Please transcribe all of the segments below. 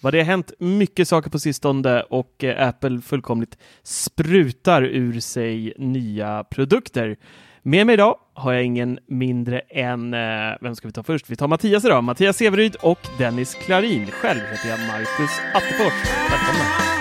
Vad det har hänt mycket saker på sistone och eh, Apple fullkomligt sprutar ur sig nya produkter. Med mig idag har jag ingen mindre än, eh, vem ska vi ta först? Vi tar Mattias idag, Mattias Severyd och Dennis Klarin. Själv heter jag Marcus Attefors. Välkomna!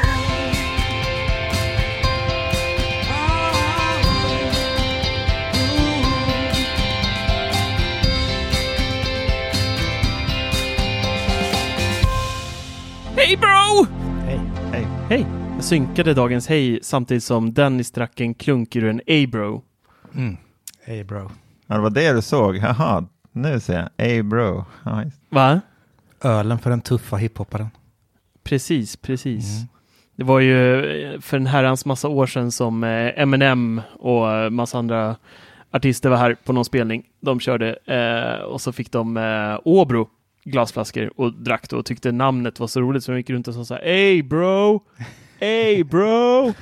Hej bro! Hej. Hej. Hej! Jag synkade dagens hej samtidigt som Dennis drack en klunk ur en A-bro. Mm. Hej bro. Ja, det var det du såg. Jaha, nu ser jag. Ey bro. Ja, just. Va? Ölen för den tuffa hiphopparen. Precis, precis. Mm. Det var ju eh, för en herrans massa år sedan som eh, Eminem och eh, massa andra artister var här på någon spelning. De körde eh, och så fick de eh, Åbro glasflaskor och drack då och tyckte namnet var så roligt så de gick runt och sa så här Ey bro! Ey bro!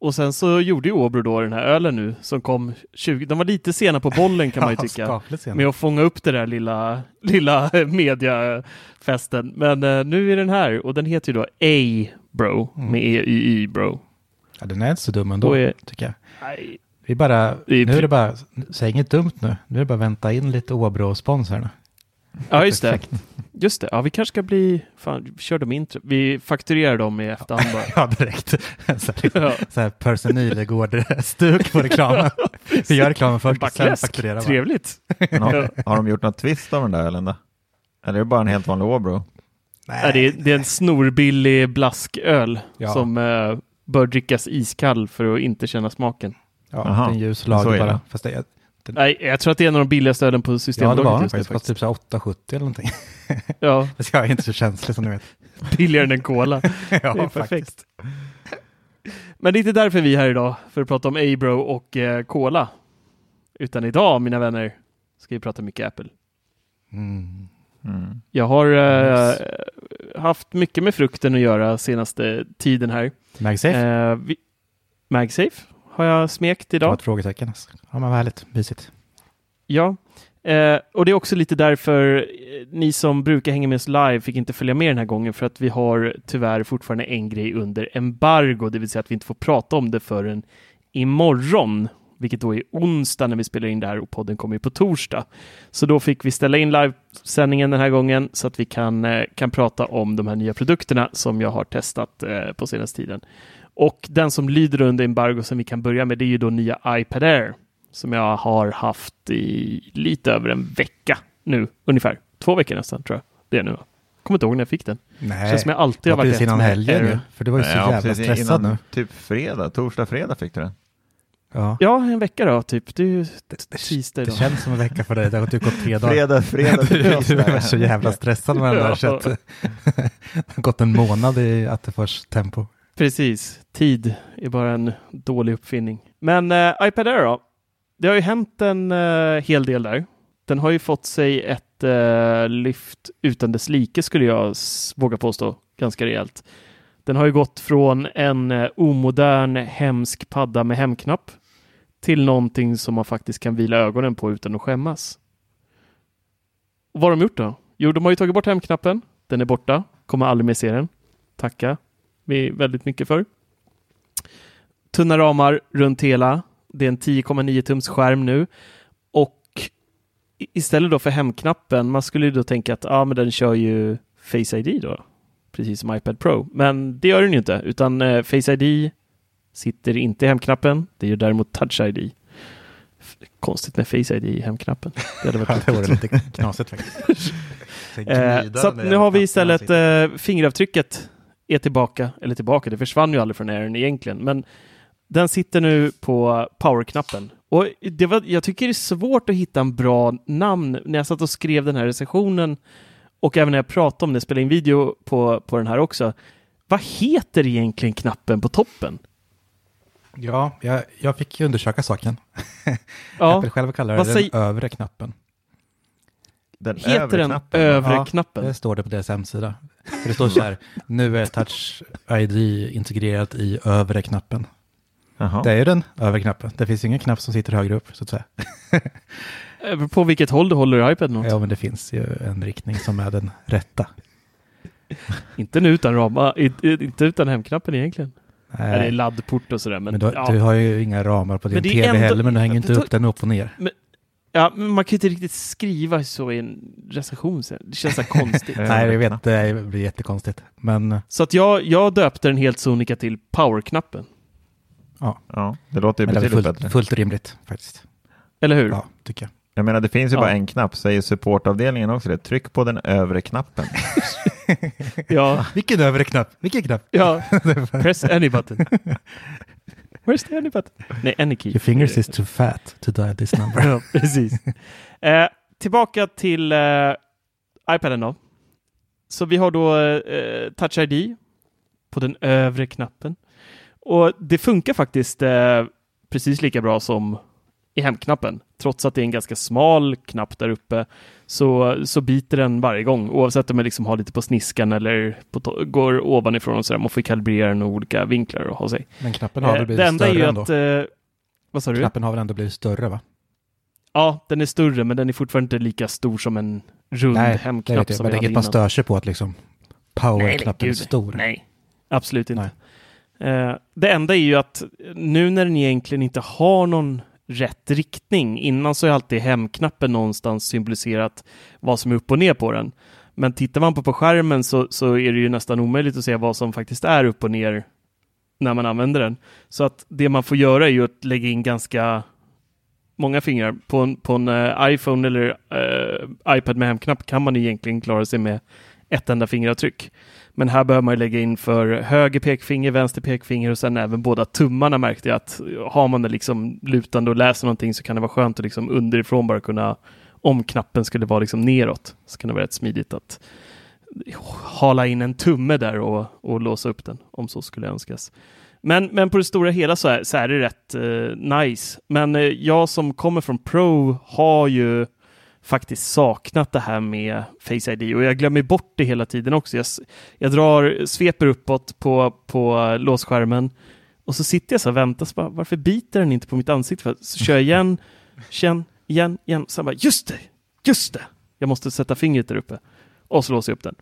Och sen så gjorde ju Åbro då den här ölen nu som kom 20, de var lite sena på bollen kan man ju tycka. Med att fånga upp det där lilla, lilla mediafesten. Men eh, nu är den här och den heter ju då A bro Mm. med E-Y-Y bro. Ja, den är inte så dum ändå, är- tycker jag. Nej, Vi bara, nu är det bara, säg inget dumt nu. Nu är det bara vänta in lite Åbro-spons här nu. Ja, just det. Just det. Ja, vi kanske ska bli... Fan, vi kör dem intro. Vi fakturerar dem i efterhand bara. Ja, direkt. så här, Ja. så här Percy Nilegård-stuk på reklamen. Vi gör reklamen först och sen fakturerar vi. Trevligt. Men har, har de gjort något twist av den där då? Eller är det bara en helt vanlig Åbro? Ja, det, är, det är en snorbillig blasköl Ja. som eh, bör drickas iskall för att inte känna smaken. Ja, det är en ljus lager bara. Fast det, Nej, jag tror att det är en av de billigaste ölen på ja, det Systembolaget var den faktiskt. Kostade typ så här 8,70 eller någonting. Ja, Fast jag är inte så känslig som ni vet. billigare än en cola. ja, det är faktiskt. perfekt. Men det är inte därför vi är här idag, för att prata om Abro och eh, Cola. Utan idag, mina vänner, ska vi prata mycket Apple. Mm. Mm. Jag har eh, Nice. haft mycket med frukten att göra senaste tiden här. MagSafe? Eh, vi, MagSafe har jag smekt Det var idag. ett frågetecken. Alltså. Ja, men vad härligt. Mysigt. Ja, eh, och det är också lite därför eh, ni som brukar hänga med oss live fick inte följa med den här gången för att vi har tyvärr fortfarande en grej under embargo, det vill säga att vi inte får prata om det förrän imorgon, vilket då är onsdag när vi spelar in det här och podden kommer ju på torsdag. Så då fick vi ställa in livesändningen den här gången så att vi kan, eh, kan prata om de här nya produkterna som jag har testat eh, på senaste tiden. Och den som lyder under embargo som vi kan börja med, det är ju då nya iPad Air som jag har haft i lite över en vecka nu, ungefär. Två veckor nästan, tror jag. Det är nu. Kommer inte ihåg när jag fick den. Nej, Känns som jag alltid det har var varit precis innan helgen ju. För du var ju så Ja, jävla precis stressad innan nu. Typ fredag, torsdag, fredag fick du den. Ja. Ja, en vecka då, typ. Det är ju Det, tisdag det idag. känns som en vecka för dig. Det har typ gått tre dagar. Fredag, fredag. du, var så jävla stressad med den där. Så att, det har gått en månad i Attefors tempo. Precis. Tid är bara en dålig uppfinning. Men eh, iPad Air då? Det har ju hänt en eh, hel del där. Den har ju fått sig ett eh, lyft utan dess like skulle jag våga påstå. Ganska rejält. Den har ju gått från en eh, omodern hemsk padda med hemknapp till någonting som man faktiskt kan vila ögonen på utan att skämmas. Och vad har de gjort då? Jo, de har ju tagit bort hemknappen. Den är borta. Kommer aldrig mer se den. Tacka vi väldigt mycket för. Tunna ramar runt hela. Det är en 10,9 tums skärm nu. Och istället då för hemknappen, man skulle ju då tänka att ja, men den kör ju Face ID då, precis som iPad Pro. Men det gör den ju inte, utan eh, Face ID sitter inte i hemknappen. Det gör däremot Touch ID. Konstigt med Face ID i hemknappen. Det hade varit det vore lite knasigt faktiskt. Eh, så nu har vi istället eh, fingeravtrycket är tillbaka, eller tillbaka, det försvann ju aldrig från Airen egentligen, men den sitter nu på powerknappen. Och det var, jag tycker det är svårt att hitta en bra namn när jag satt och skrev den här recensionen och även när jag pratade om det, spelade in video på, på den här också. Vad heter egentligen knappen på toppen? Ja, jag, jag fick ju undersöka saken. Ja, Apple själv kallar det den övre knappen. Den heter övre den knappen. övre Ja, knappen? Det står det på deras hemsida. För det står så här, nu är Touch ID integrerat i övre knappen. Jaha. Det är ju den övre knappen. Det finns ingen knapp som sitter högre upp, så att säga. Eh, På vilket håll du håller iPad något? Ja, men det finns ju en riktning som är den rätta. Inte nu utan ramar, inte utan hemknappen egentligen. Nej, Eller laddport och sådär. Men, men du, ja. du har ju inga ramar på din Men tv ändå- heller, men du hänger inte upp den upp och ner. Ja, men man kan ju inte riktigt skriva så i en recension sen. Det känns så här konstigt. Ja, Nej, jag vet, det blir jättekonstigt. Men Så att jag, jag döpte den helt sonika till powerknappen. Ja, det låter ju men betydligt fullt, bättre. fullt rimligt faktiskt. Eller hur? Ja, tycker jag. Jag menar, det finns ju Ja. bara en knapp, säger supportavdelningen också det. Tryck på den övre knappen. Ja, Vilken övre knapp? Vilken knapp? ja. Press any button. Where's the any button? Nej, any key. Your fingers is too fat to dial this number. Ja, precis. Eh, tillbaka till eh, iPaden då. Så vi har då eh, Touch ID på den övre knappen. Och det funkar faktiskt eh, precis lika bra som i hemknappen. Trots att det är en ganska smal knapp där uppe så, så biter den varje gång oavsett om man liksom har lite på sniskan eller på går ovanifrån och sådär. Man får kalibrera den olika vinklar och ha sig. Men knappen har Eh, väl det blivit är större ändå? att... Eh, vad sa du? Knappen har väl ändå blivit större va? Ja, den är större, men den är fortfarande inte lika stor som en rund Nej, det hemknapp vet jag. som Men det är inget man stör sig på att liksom powerknappen är stor. Nej, absolut inte. Eh, det enda är ju att nu när den egentligen inte har någon rätt riktning, innan så är alltid hemknappen någonstans symboliserat vad som är upp och ner på den. Men tittar man på, på skärmen så, så är det ju nästan omöjligt att se vad som faktiskt är upp och ner när man använder den. Så att det man får göra är ju att lägga in ganska många fingrar. På en, på en eh, iPhone eller uh, iPad med hemknapp kan man egentligen klara sig med ett enda fingeravtryck. Men här behöver man ju lägga in för höger pekfinger, vänster pekfinger och sen även båda tummarna märkte jag att har man det liksom lutande och läser någonting så kan det vara skönt att liksom underifrån bara kunna, om knappen skulle vara liksom neråt, så kan det vara rätt smidigt att hala in en tumme där och, och låsa upp den om så skulle önskas. Men, men på det stora hela så är, så är det rätt eh, nice. Men eh, jag som kommer från Pro har ju faktiskt saknat det här med Face ID och jag glömmer bort det hela tiden också. Jag, jag drar, sveper uppåt på, på låsskärmen och så sitter jag så och väntar. Så bara, varför biter den inte på mitt ansikte? För, så kör jag igen, känn, igen, igen. så bara, just det, just det. Jag måste sätta fingret där uppe. Och så låser jag upp den.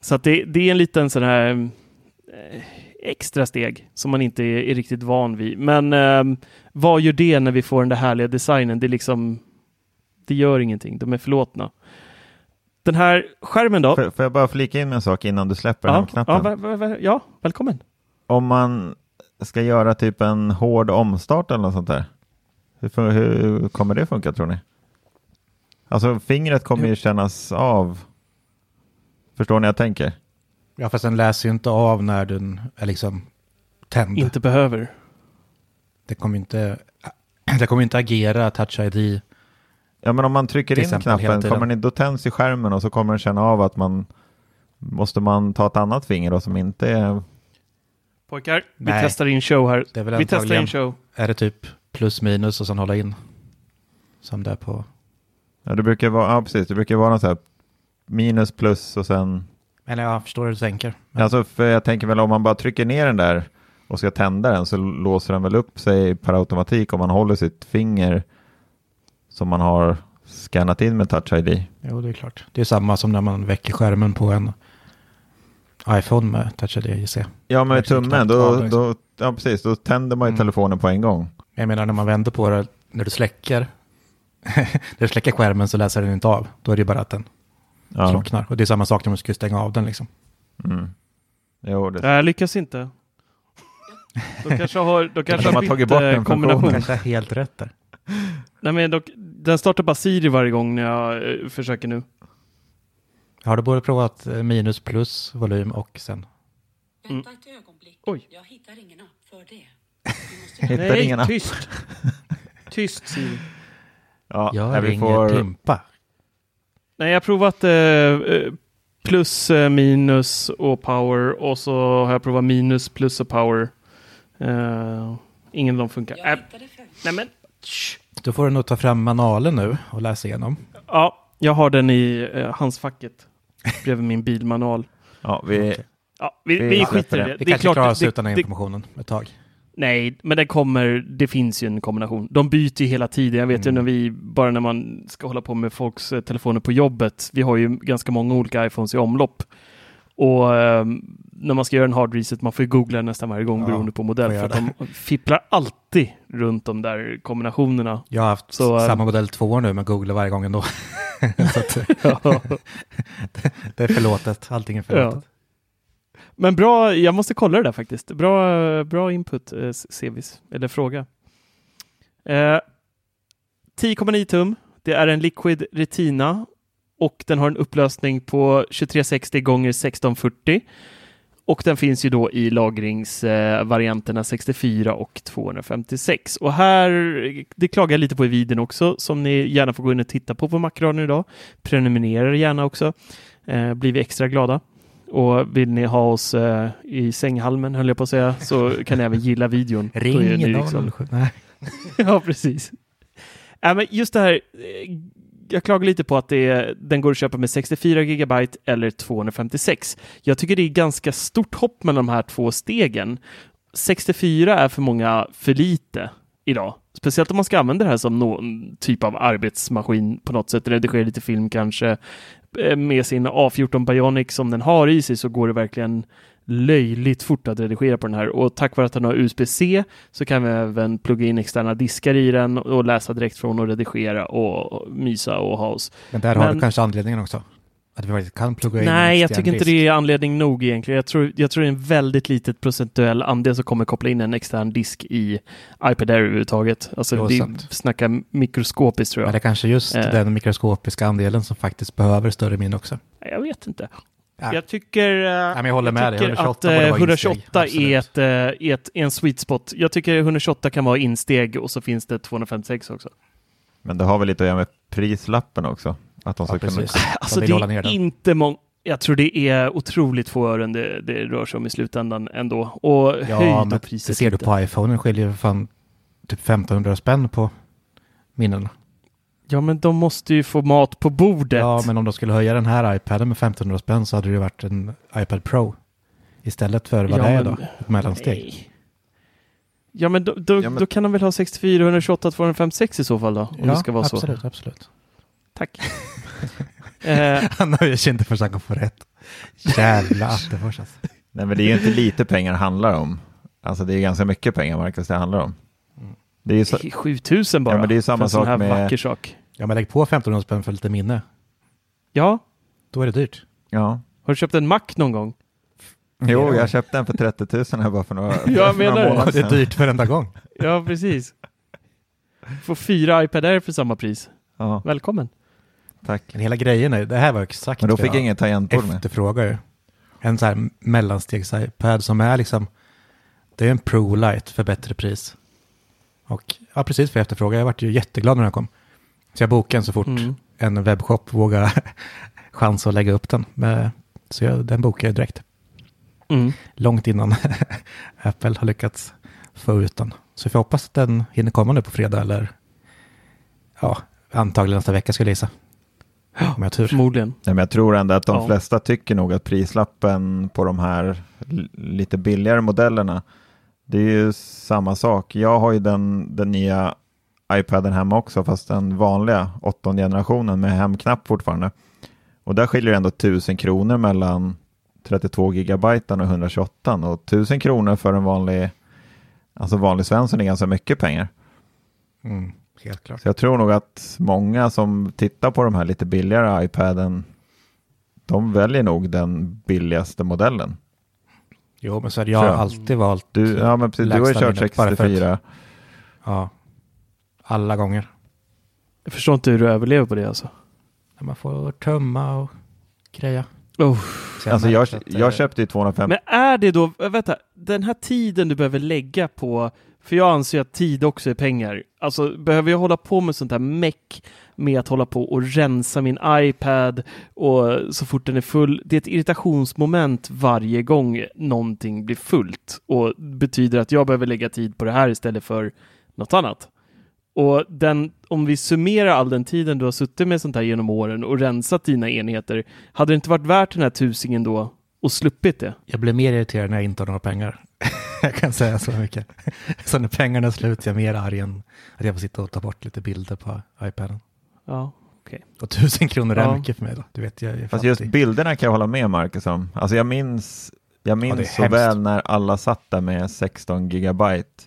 Så att det, det är en liten sån här eh, extra steg som man inte är, är riktigt van vid. Men eh, vad gör det när vi får den där härliga designen? Det är liksom, det gör ingenting. De är förlåtna. Den här skärmen då? Får, får jag bara flika in med en sak innan du släpper Ja, hemknappen? ja, va, va, va, ja, välkommen. Om man ska göra typ en hård omstart eller något sånt där, hur, hur kommer det funka tror ni? Alltså fingret kommer ju kännas av. Förstår ni vad jag tänker? Ja, fast den läser ju inte av när den är liksom tänd. Inte behöver. Det kommer inte, det kommer inte agera touch ID. Ja, men om man trycker in knappen, kommer ni, då tänds ju skärmen och så kommer den känna av att man måste man ta ett annat finger då som inte är... Pojkar, vi Nej. testar in show här. Det är väl Vi testar in show. är det typ plus minus och sen hålla in. Som det är på, Ja, det brukar vara, ja precis, det brukar vara något så här minus plus och sen... eller jag förstår hur du tänker. Men, Alltså, för jag tänker väl om man bara trycker ner den där och ska tända den så låser den väl upp sig per automatik om man håller sitt finger som man har skannat in med Touch ID. Jo, det är klart. Det är samma som när man väcker skärmen på en iPhone med Touch ID IC. Ja, med tummen, då, då, ja, precis, då tänder man ju Mm. telefonen på en gång. Jag menar när man vänder på det, när du släcker, när du släcker skärmen så läser den inte av. Då är det bara att den Ja. slocknar. Och det är samma sak när man skulle stänga av den liksom. Mm. Jo, det, Jag lyckas inte. Då kanske har, då kanske de har jag tagit bort eh, den kombination. funktionen. Kanske är helt rätt där. Nej, men dock, den startar bara Siri varje gång när jag eh, försöker nu. Har du både provat eh, minus plus volym och sen? Vänta ett ögonblick. Oj. Jag hittar ingen app för det. Jag hittar ingen app. tyst. tyst Siri. Ja, Jag nej, vi ringer får, Pimpa. Nej, jag har provat eh, eh, plus, eh, minus och power och så har jag provat minus, plus och power. Eh, ingen av dem funkar. Jag Äh, hittade nej men, tsch. Då får du nog ta fram manualen nu och läsa igenom. Ja, jag har den i eh, handskfacket bredvid min bilmanual. ja, vi. Ja, vi, Vi vi skiter i det. det. Vi det är kanske klart, klarar oss det, utan den det, informationen ett tag. Nej, men det kommer, det finns ju en kombination. De byter ju hela tiden. Jag vet ju Mm. när vi, bara när man ska hålla på med folks eh, telefoner på jobbet. Vi har ju ganska många olika iPhones i omlopp. Och ehm, när man ska göra en hard reset, man får ju googla nästan varje gång Ja, beroende på modell. För att de fipplar alltid runt de där kombinationerna. Jag har haft Så, eh, samma modell två år nu men googlar varje gång ändå. Att, det är förlåtet, allting är förlåtet. Men bra, jag måste kolla det där faktiskt. Bra, bra input, eh, Sevis, eller fråga. Eh, 10,9 tum. Det är en Liquid Retina och den har en upplösning på 2360 gånger 1640 och den finns ju då i lagringsvarianterna 64 och 256. Och här, det klagar jag lite på i videon också, som ni gärna får gå in och titta på på Macradion idag. Prenumerera gärna också, eh, blir vi extra glada. Och vill ni ha oss eh, i sänghalmen, höll jag på att säga, så kan ni även gilla videon. Ring liksom- 07. Nej. ja, precis. Äh, men just det här, eh, jag klagar lite på att det är, den går att köpa med 64 GB eller 256. Jag tycker det är ganska stort hopp mellan de här två stegen. 64 är för många för lite idag. Speciellt om man ska använda det här som någon typ av arbetsmaskin på något sätt, redigera lite film kanske. Eh, med sin A14 Bionic som den har i sig så går det verkligen löjligt fort att redigera på den här och tack vare att den har USB-C så kan vi även plugga in externa diskar i den och läsa direkt från och redigera och mysa och ha oss. Men där har Men- du kanske anledningen också. Att vi faktiskt kan plugga in Nej, jag tycker inte disk. det är anledning nog egentligen. Jag tror, jag tror det är en väldigt litet procentuell andel som kommer koppla in en extern disk i iPad Air överhuvudtaget. Alltså Jo, det sant. snackar mikroskopiskt tror Men jag. det är kanske just Eh. den mikroskopiska andelen som faktiskt behöver större minne också. Jag vet inte. Ja. Jag tycker, eh, men jag håller med dig. tycker 128 att borde eh, vara 128 insteg. är, ett, eh, är ett, är en sweet spot. Jag tycker 128 kan vara insteg och så finns det 256 också. men det har väl lite att göra med prislappen också. Att de ska Ja, kunna... precis. Alltså vill det är den. inte många. Jag tror det är otroligt få ören det, det rör sig om i slutändan ändå. Och Ja, höjda men priset det ser du på iPhone, skiljer fan typ 1500 spänn på minnen. Ja, men de måste ju få mat på bordet. Ja, men om de skulle höja den här iPaden med 1500 spänn så hade det ju varit en iPad Pro istället för vad Ja, det är då, ett mellansteg. Nej. Ja, men då, då, Ja, men- då kan de väl ha 64, 128, 256 i så fall då? Om ja, det ska vara absolut, så. absolut. Tack. eh, Han nöjer sig inte förrän han kan få rätt. Jävla Attefors alltså. Nej, men det är ju inte lite pengar det handlar om. Alltså det är ganska mycket pengar, Marcus, det handlar om. Det är ju så... 7000 bara. Ja, men det är samma för en sån sak här med- vacker sak. Ja, men lägg på 1500 spänn för lite minne. Ja, Då är det dyrt. Ja. har du köpt en Mac någon gång? Jo, jag köpte en för 30 000 här bara för några, för Jag några menar det. månader Det är sedan. dyrt varenda gång. Ja, precis. Får fyra iPad Air för samma pris. Ja, Välkommen. tack. Men hela grejen är, det här var exakt Men då fick jag ingen tangentbord med. efterfrågar ju. En så här mellanstegs-iPad som är liksom, det är en Pro Lite för bättre pris. Och ja, precis för jag efterfrågade. Jag vart ju jätteglad när den kom. Så jag bokade en så fort Mm. en webbshop vågade chans att lägga upp den. Men, så jag, den bokade jag direkt. Mm. Långt innan Apple har lyckats få ut den. Så vi får hoppas att den hinner komma nu på fredag eller ja, antagligen nästa vecka skulle jag gissa. Om jag tur. Förmodligen. Nej, men jag tror ändå att de Ja. flesta tycker nog att prislappen på de här lite billigare modellerna Det är ju samma sak. Jag har ju den, den nya iPaden hemma också, fast den vanliga åttonde generationen med hemknapp fortfarande. Och där skiljer det ändå 1000 kronor mellan 32 gigabyte och 128 och 1000 kronor för en vanlig, alltså vanlig svensson är ganska mycket pengar. Mm, helt klart. Så jag tror nog att många som tittar på de här lite billigare iPaden, de väljer nog den billigaste modellen. Jo, men så hade jag jag. alltid valt Du, ja, men precis, du har ju kört minnet, bara för att- 64. Ja, alla gånger. Jag förstår inte hur du överlever på det alltså. När man får tömma och greja. Oh. Så Alltså jag, att, eh, jag köpte ju 250. Men är det då, vänta, den här tiden du behöver lägga på, för jag anser att tid också är pengar. Alltså behöver jag hålla på med sånt här meck med att hålla på och rensa min iPad och så fort den är full. Det är ett irritationsmoment varje gång någonting blir fullt och betyder att jag behöver lägga tid på det här istället för något annat. Och den, om vi summerar all den tiden du har suttit med sånt här genom åren och rensat dina enheter, hade det inte varit värt den här tusingen då och sluppit det? Jag blir mer irriterad när jag inte har några pengar. jag kan säga så mycket. så när pengarna är slut är jag mer arg än att jag får sitta och ta bort lite bilder på iPaden. Ja. Och tusen kronor är Ja. mycket för mig då. Du vet, jag är Fast just bilderna kan jag hålla med Marcus om. Alltså jag minns, jag är minns så hemskt. väl när alla satt där med 16 gigabyte.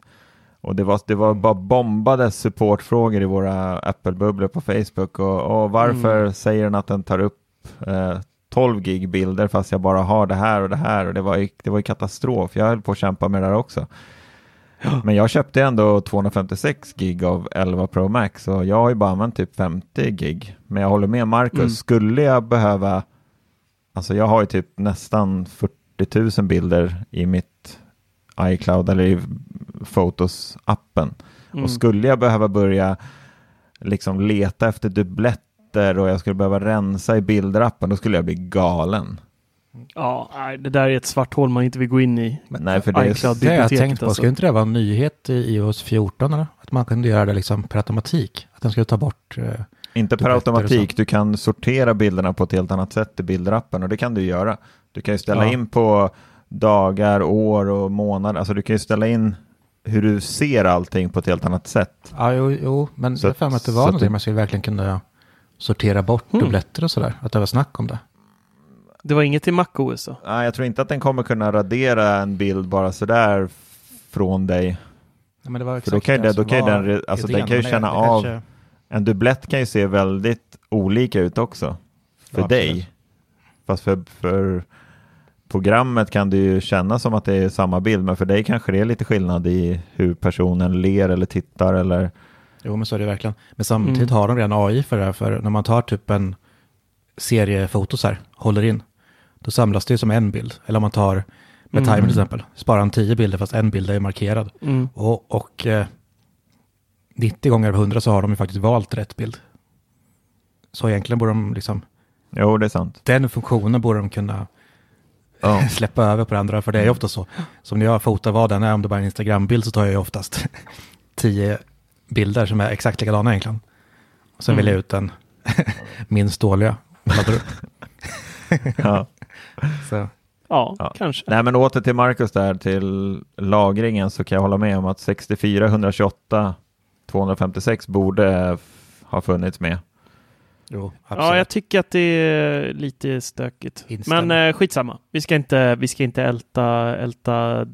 Och det var, det var bara bombade supportfrågor i våra Apple-bubblor på Facebook. Och, och varför Mm. säger den att den tar upp eh, 12 gig bilder fast jag bara har det här och det här. Och det var ju, det var ju katastrof. Jag höll på att kämpa med det där också. Men jag köpte ändå 256 gig av 11 Pro Max och jag har ju bara använt typ 50 gig. Men jag håller med Marcus, Mm. skulle jag behöva, alltså jag har ju typ nästan 40 000 bilder i mitt iCloud eller i Photos-appen. Mm. Och skulle jag behöva börja liksom leta efter dubbletter och jag skulle behöva rensa i bilderappen, då skulle jag bli galen. Ja, det där är ett svart hål man inte vill gå in i. Nej, för det är. Det jag tänkt på. alltså. Skulle inte det vara en nyhet i iOS 14? Eller? Att man kunde göra det liksom per automatik? Att den skulle ta bort... Eh, Inte per automatik, du kan sortera bilderna på ett helt annat sätt i bilderappen och det kan du göra. Du kan ju ställa Ja. in på dagar, år och månader, alltså du kan ju ställa in hur du ser allting på ett helt annat sätt. ja, jo, jo men Så jag för mig att det var någonting du- man skulle verkligen kunna sortera bort Mm. dubbletter och sådär. Att det var snack om det. Det var inget i MacOS då? Nej, jag tror inte att den kommer kunna radera en bild bara sådär från dig. Ja, men det var För då kan ju det- då kan den alltså, den kan ju känna det av- kanske- En dubblett kan ju se väldigt olika ut också för Ja, dig. absolut. Fast för, för programmet kan det ju kännas som att det är samma bild, men för dig kanske det är lite skillnad i hur personen ler eller tittar eller Jo, men så är det verkligen. Men samtidigt Mm. har de redan AI för det här. För när man tar typ en serie fotos här, håller in, då samlas det ju som en bild. Eller om man tar med Mm. timer till exempel, sparar en 10 bilder fast en bild är markerad. Mm. Och, och eh, 90 gånger av 100 så har de ju faktiskt valt rätt bild. Så egentligen borde de liksom, Jo, det är sant. den funktionen borde de kunna Ja. släppa över på det andra. För det är ju ofta så, som när jag fotar vad den är, om det bara är en Instagram-bild så tar jag ju oftast 10 bilder som är exakt likadana egentligen. Och sen Mm. väljer jag ut den minst dåliga. Ja. så, Ja, Ja. kanske. Nej, men åter till Marcus där, till lagringen, så kan jag hålla med om att 64, 128, 256 borde ha funnits med. jo, absolut. Ja, jag tycker att det är lite stökigt. Instämmer. Men eh, skitsamma. Vi ska inte, vi ska inte älta, älta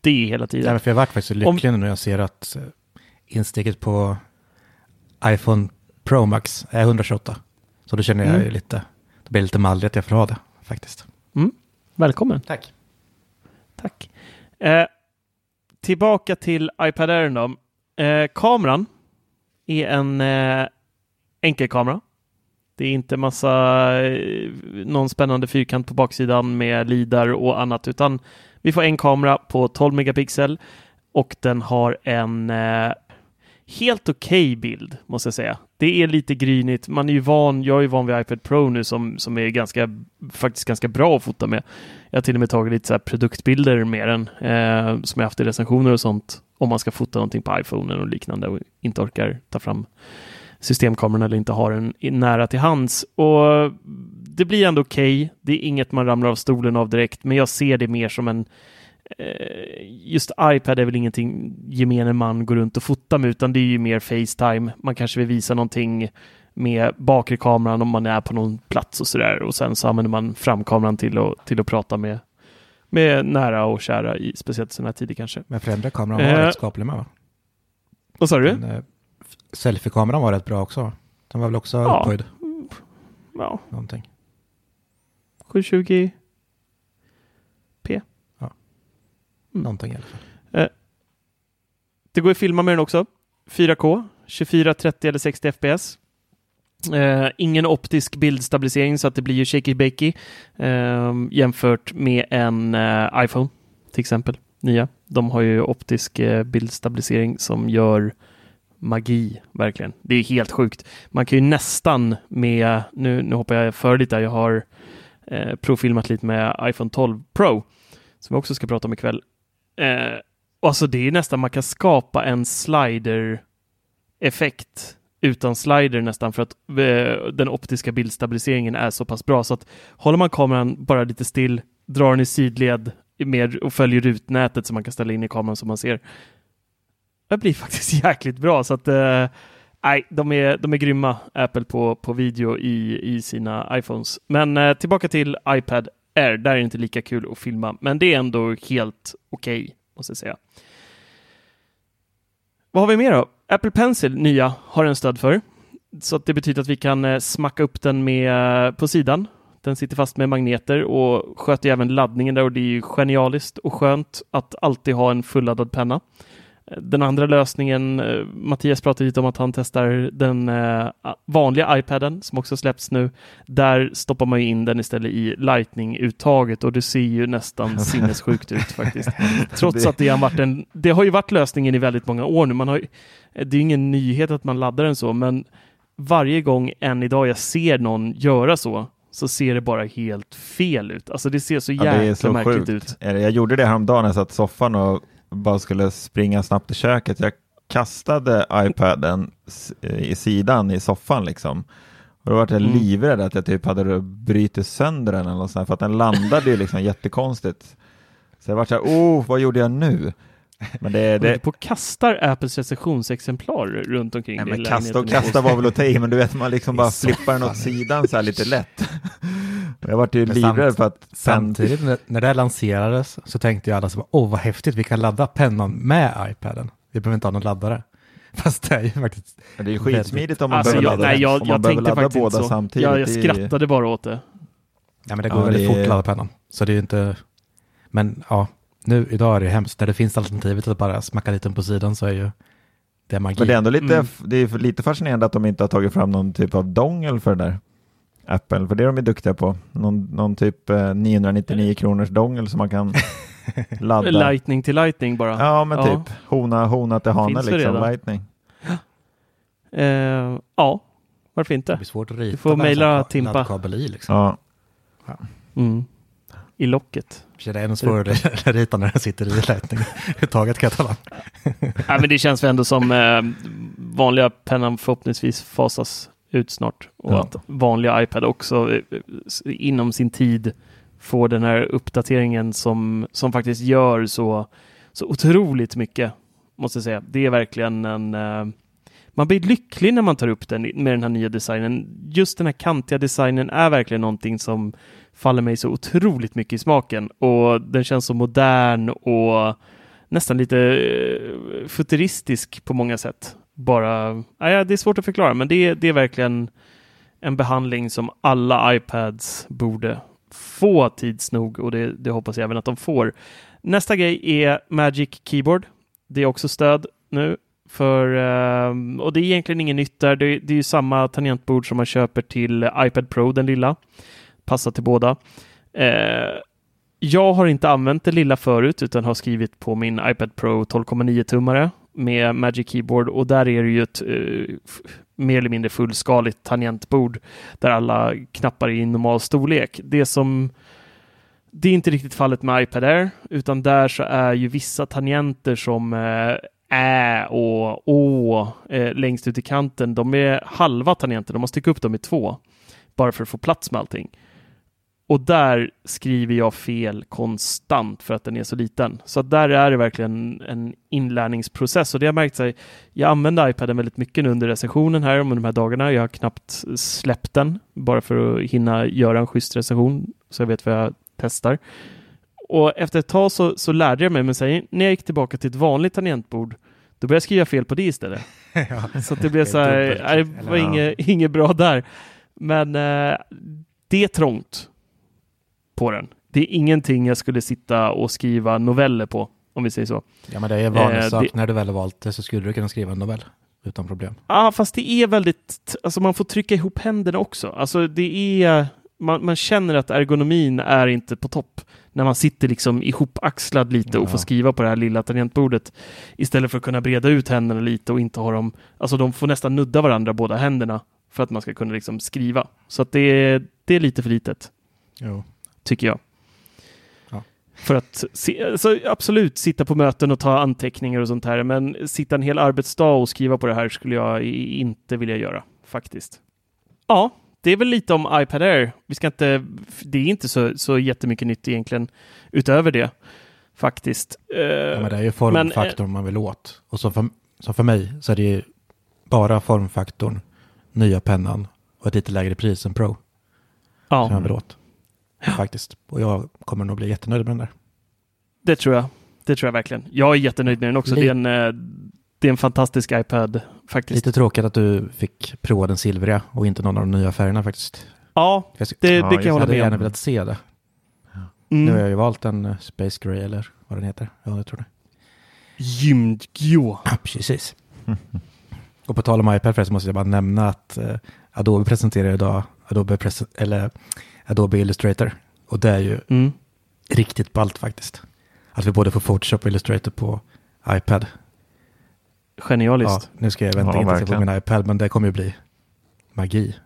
det hela Nej, tiden. men för jag varit faktiskt så lycklig nu när jag ser att eh, insteget på iPhone Pro Max är 128. Så då känner jag ju Mm. lite, det blir lite malligt att jag får ha det faktiskt. Välkommen. Tack. Tack. Eh, tillbaka till iPad Air då. Eh, kameran är en eh, enkel kamera. Det är inte massa eh, någon spännande fyrkant på baksidan med lidar och annat, utan vi får en kamera på 12 megapixel och den har en eh, helt okej bild, måste jag säga. Det är lite grynigt. Man är ju van, jag är ju van vid iPad Pro nu som, som är ganska, faktiskt ganska bra att fota med. Jag har till och med tagit lite så här produktbilder med den eh, som jag haft i recensioner och sånt om man ska fota någonting på iPhonen och liknande och inte orkar ta fram systemkameran eller inte har den nära till hands. Och det blir ändå okej. Det är inget man ramlar av stolen av direkt, men jag ser det mer som en just iPad är väl ingenting gemene man går runt och fotar med, utan det är ju mer Facetime. Man kanske vill visa någonting med bakre kameran om man är på någon plats och sådär. Och sen så använder man framkameran till att, till att prata med, med nära och kära, i, speciellt i sådana här tider kanske. Men främre kameran var Eh. rätt skaplig med va? Vad sa du? Eh, Selfie-kameran var rätt bra också. Den var väl också Ja. upphöjd Ja, någonting. 720 Någonting i alla fall. Eh, det går att filma med den också. 4K, 24, 30 eller 60 FPS. Eh, ingen optisk bildstabilisering så att det blir ju shaky bakey eh, jämfört med en eh, iPhone till exempel. Nya. De har ju optisk eh, bildstabilisering som gör magi, verkligen. Det är helt sjukt. Man kan ju nästan med, nu, nu hoppar jag för lite, jag har eh, provfilmat lite med iPhone 12 Pro som vi också ska prata om ikväll. Eh, alltså det är nästan, man kan skapa en slider-effekt utan slider nästan för att eh, den optiska bildstabiliseringen är så pass bra så att håller man kameran bara lite still, drar den i sidled mer och följer rutnätet som man kan ställa in i kameran som man ser. Det blir faktiskt jäkligt bra så att eh, Nej, de är, de är grymma, Apple, på, på video i, i sina iPhones. Men eh, tillbaka till iPad Air, där är det inte lika kul att filma, men det är ändå helt okej, måste jag säga. Vad har vi mer då? Apple Pencil, nya, har den stöd för. Så att det betyder att vi kan eh, smacka upp den med, eh, på sidan. Den sitter fast med magneter och sköter även laddningen där och det är ju genialiskt och skönt att alltid ha en fulladdad penna. Den andra lösningen, eh, Mattias pratade lite om att han testar den eh, vanliga iPaden som också släpps nu. Där stoppar man in den istället i Lightning-uttaget och det ser ju nästan sinnessjukt ut faktiskt. Trots att det har varit en, det har ju varit lösningen i väldigt många år nu. Man har, ju- det är ingen nyhet att man laddar den så, men varje gång än idag jag ser någon göra så, så ser det bara helt fel ut. Alltså det ser så Ja, jäkla det är så märkligt sjukt. ut. Jag gjorde det häromdagen när jag satt i soffan och bara skulle springa snabbt till köket. Jag kastade iPaden s- i sidan i soffan liksom. Och då var jag Mm. livrädd att jag typ hade brutit sönder den eller något sånt här, för att den landade ju liksom jättekonstigt. Så jag var så här, oh, vad gjorde jag nu? Men det, Det... på kastar Apples recensionsexemplar runt omkring nej, i men kasta och kasta var väl att ta i, men du vet man liksom I bara flippar den åt sidan så här lite lätt. Jag var ju Men livrädd för att Samtidigt när, när det här lanserades så tänkte ju alla så bara, åh vad häftigt, vi kan ladda pennan med iPaden. Vi behöver inte ha någon laddare. Fast det är ju faktiskt, det är ju skitsmidigt om man Alltså, behöver jag, ladda, nej, jag, om jag man behöver tänkte ladda faktiskt båda så. samtidigt. Jag, jag skrattade bara åt det. ja men det går Ja, väldigt det fort att ladda pennan. Så det är ju inte, men ja, nu idag är det hemskt. När det finns alternativet att bara smacka lite på sidan så är ju det magi. Men det är ändå lite, Mm. det är lite fascinerande att de inte har tagit fram någon typ av dongel för det där. Apple, för det är de är duktiga på. Någon, någon typ eh, 999 kronors dongel som man kan ladda. Lightning till lightning bara. Ja, men Ja. typ hona, hona till hane det liksom, redan? lightning. Eh, ja, varför Det inte? blir svårt att rita. Du får mejla Timpa. laddkabel i liksom. Ja, Mm. I locket. Det är ännu svårare att rita när den sitter i lightning. Överhuvudtaget kan jag. Nej, men det känns väl ändå som eh, vanliga pennan förhoppningsvis fasas ut snart. Och Ja. att vanliga iPad också eh, inom sin tid får den här uppdateringen som, som faktiskt gör så, så otroligt mycket. Måste jag säga. Det är verkligen en... Eh, man blir lycklig när man tar upp den med den här nya designen. Just den här kantiga designen är verkligen någonting som faller mig så otroligt mycket i smaken. Och den känns så modern och nästan lite eh, futuristisk på många sätt. Bara, ja, det är svårt att förklara, men det, är- det är verkligen en behandling som alla iPads borde få tids nog och det, det hoppas jag även att de får. Nästa grej är Magic Keyboard. Det är också stöd nu för, ehm, och det är egentligen inget nytt där. Det, det är ju samma tangentbord som man köper till iPad Pro, den lilla. Passar till båda. Eh, jag har inte använt det lilla förut utan har skrivit på min iPad Pro 12,9-tummare med Magic Keyboard och där är det ju ett eh, mer eller mindre fullskaligt tangentbord där alla knappar är i normal storlek. Det som det är inte riktigt fallet med iPad Air utan där så är ju vissa tangenter som eh, Ä och Å eh, längst ut i kanten, de är halva tangenter. De måste sticka upp dem i två bara för att få plats med allting. Och där skriver jag fel konstant för att den är så liten. Så där är det verkligen en inlärningsprocess och det har märkt sig. Jag använde iPaden väldigt mycket nu under recensionen här om de här dagarna. Jag har knappt släppt den bara för att hinna göra en schysst recension så jag vet vad jag testar. Och efter ett tag så, så lärde jag mig, men sen när jag gick tillbaka till ett vanligt tangentbord då började jag skriva fel på det istället. ja. Så det blev så här, det var inget, inget bra där. Men eh, det är trångt på den. Det är ingenting jag skulle sitta och skriva noveller på, om vi säger så. ja, men det är vanlig Eh, det- När du väl har valt det så skulle du kunna skriva en novell utan problem. Ja, ah, fast det är väldigt, alltså man får trycka ihop händerna också. Alltså det är, man, man känner att ergonomin är inte på topp när man sitter liksom ihopaxlad lite och Ja. får skriva på det här lilla tangentbordet istället för att kunna breda ut händerna lite och inte ha dem, alltså de får nästan nudda varandra båda händerna för att man ska kunna liksom skriva. Så att det är, det är lite för litet, Jo. Tycker jag. Ja. För att se, alltså absolut sitta på möten och ta anteckningar och sånt här, men sitta en hel arbetsdag och skriva på det här skulle jag inte vilja göra faktiskt. Ja, det är väl lite om iPad Air. Vi ska inte, det är inte så, så jättemycket nytt egentligen utöver det faktiskt. Eh, Ja, men det är ju men, formfaktorn man vill åt. Och som för, som för mig så är det ju bara formfaktorn, nya pennan och ett lite lägre pris än Pro ja, som jag vill åt. Faktiskt. Och jag kommer nog bli jättenöjd med den där. det tror jag. Det tror jag verkligen. Jag är jättenöjd med den också. Det är en, eh, det är en fantastisk iPad faktiskt. Lite tråkigt att du fick prova den silvriga och inte någon av de nya färgerna faktiskt. Ja, Jag, det, Ja, det kan jag jag hålla hade med gärna om. velat se det. Mm. Nu har jag ju valt en eh, Space Gray eller vad den heter. Ja, jag tror det. Gymdgrå. Ja, precis. och på tal om iPad förresten måste jag bara nämna att eh, Adobe presenterar idag Adobe, Presen- eller Adobe Illustrator. Och det är ju Mm. riktigt ballt faktiskt. Att vi både får Photoshop och Illustrator på iPad. Ja, Genialiskt. nu ska jag vänta Ja, inte till på min iPad, men det kommer ju bli magi.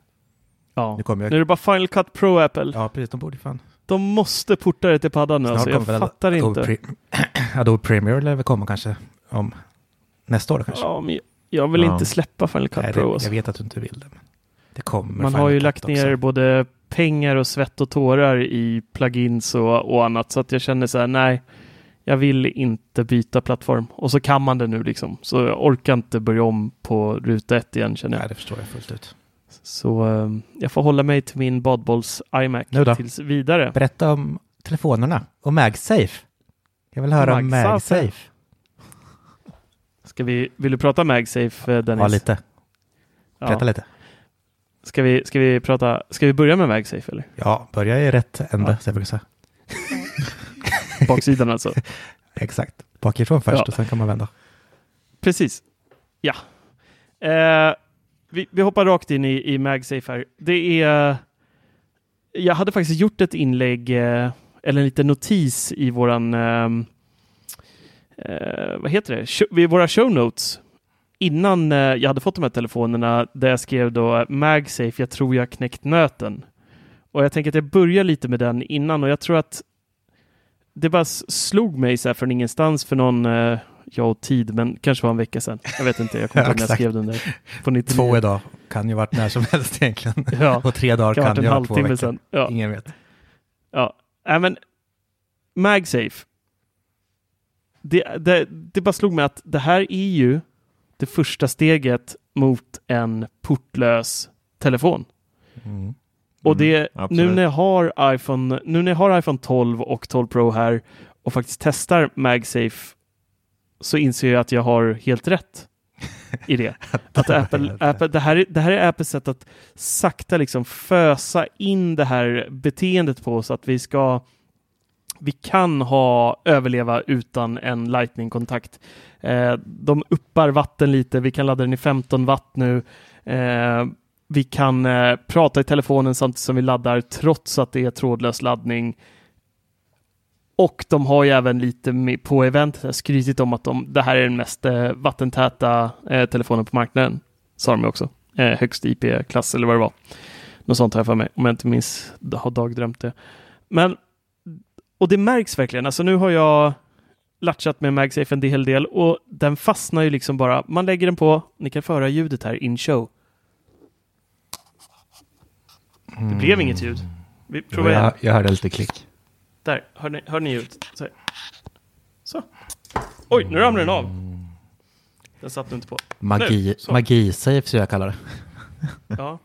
Ja. Nu kommer Nu är jag... det bara Final Cut Pro Apple. Ja, precis. De borde ju fan. De måste porta det till paddan nu. Snart Alltså. Jag fattar Adobe, inte. Pre- Adobe Premiere lär väl komma kanske om nästa år kanske. Ja, men jag- jag vill Ja. inte släppa Final Cut Nej, det, Pro. Alltså. jag vet att du inte vill det. Men det kommer. Man Final har ju Cut lagt ner också. både pengar och svett och tårar i plugins och, och annat. Så att jag känner så här, nej, jag vill inte byta plattform. Och så kan man det nu liksom. Så jag orkar inte börja om på ruta ett igen känner jag. Nej, det förstår jag fullt ut. Så eh, jag får hålla mig till min badbolls iMac tills vidare. Berätta om telefonerna och MagSafe. Jag vill höra om MagSafe. MagSafe. Ska vi, vill du prata MagSafe eh, Dennis? Ja, lite. Ja. Berätta lite. Ska vi, ska vi prata, ska vi börja med MagSafe eller? Ja, börja i rätt ände, Ja. jag säga. Baksidan alltså. Exakt. Bakifrån först Ja. och sen kan man vända. Precis. Ja. Eh, vi, vi hoppar rakt in i, i MagSafe här. Det är... Jag hade faktiskt gjort ett inlägg, eh, eller en liten notis i våran... ehm, eh, vad heter det? Vid våra show notes. Innan eh, jag hade fått de här telefonerna där jag skrev då MagSafe, jag tror jag knäckt nöten. Och jag tänker att jag börjar lite med den innan och jag tror att det bara slog mig så här från ingenstans för någon, eh, ja och tid, men kanske var en vecka sedan. Jag vet inte, jag kommer inte ihåg när jag skrev den där. På 99. Två idag kan ju varit när som helst egentligen. Ja, Och tre dagar kan ha kan varit ju en vara två veckor. sedan. Ja, Ingen vet. ja. Äh, men MagSafe. Det, det, det bara slog mig att det här är ju det första steget mot en portlös telefon. Mm. Och det, Mm, nu när jag har iPhone, nu när jag har iPhone 12 och 12 Pro här och faktiskt testar MagSafe så inser jag att jag har helt rätt i det. Att Apple, Apple, det, här är, det här är Apples sätt att sakta liksom fösa in det här beteendet på oss att vi ska vi kan ha överleva utan en lightning-kontakt. Eh, de uppar vatten lite, vi kan ladda den i 15 watt nu. Eh, vi kan eh, prata i telefonen samtidigt som vi laddar trots att det är trådlös laddning. Och de har ju även lite på eventet skrytit om att de, det här är den mest eh, vattentäta eh, telefonen på marknaden. Sa de också. Eh, högst IP-klass eller vad det var. Något sånt har jag för mig, om jag inte minns, har dagdrömt det. Men, och det märks verkligen. Alltså nu har jag latchat med MagSafe en hel del och den fastnar ju liksom bara. Man lägger den på, ni kan få höra ljudet här in show. Det blev inget ljud. Vi provar. Jag, jag hörde lite klick. Där, hör ni, hör ni ut? Så. Så. Oj, nu ramlar den av. Den satt nu inte på. Magi, Nu, magi-safe så jag kallar det. Ja.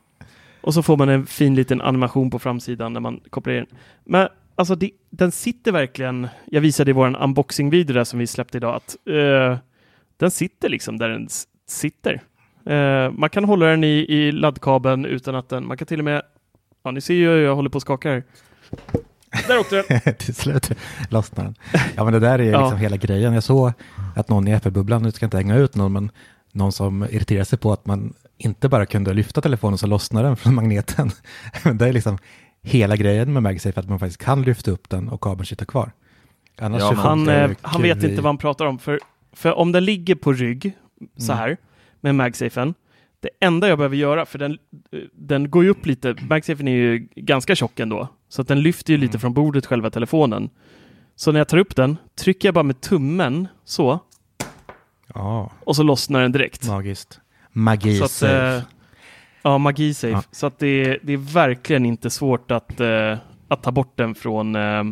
Och så får man en fin liten animation på framsidan när man kopplar in. Men alltså, det, den sitter verkligen. Jag visade i vår unboxing-video där som vi släppte idag att eh, den sitter liksom där den sitter. Eh, man kan hålla den i, i laddkabeln utan att den, man kan till och med, ja ni ser ju hur jag håller på och skakar. Där åkte den! Till slut lossnar den. Ja men det där är ju Ja. liksom hela grejen. Jag såg att någon i Apple-bubblan, nu ska jag inte hänga ut någon, men någon som irriterar sig på att man inte bara kunde lyfta telefonen så lossnar den från magneten. Det är liksom hela grejen med MagSafe, att man faktiskt kan lyfta upp den och kabeln sitter kvar. Annars Ja, Han, eh, han vet inte vad han pratar om. För, för om den ligger på rygg så Mm. här med MagSafen. Det enda jag behöver göra, för den, eh, den går ju upp lite. MagSafen är ju ganska tjock ändå. Så att den lyfter ju lite Mm. från bordet, själva telefonen. Så när jag tar upp den, trycker jag bara med tummen så. Ja, Och så lossnar den direkt. magiskt. Magi-safe. Eh, ja, magi-safe. Ja. Så att det, är- det är verkligen inte svårt att, eh, att ta bort den från... Eh,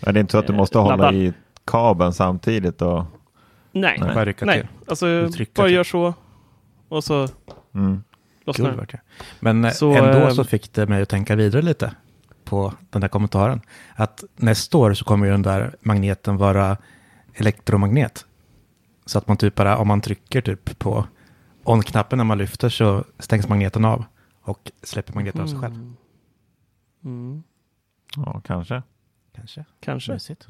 Är det inte så att du Eh, måste hålla laddar. i kabeln samtidigt? Och, nej, Bara rycka nej. till. Alltså, bara till. gör så. Och så mm. lossnar den. Men eh, Så, ändå eh, så fick det mig att tänka vidare lite på den där kommentaren. Att nästa år så kommer ju den där magneten vara elektromagnet. Så att man typ bara, om man trycker typ på on-knappen när man lyfter så stängs magneten av och släpper magneten av sig själv. Mm. Mm. Ja, kanske. Kanske. Kanske. Mysigt.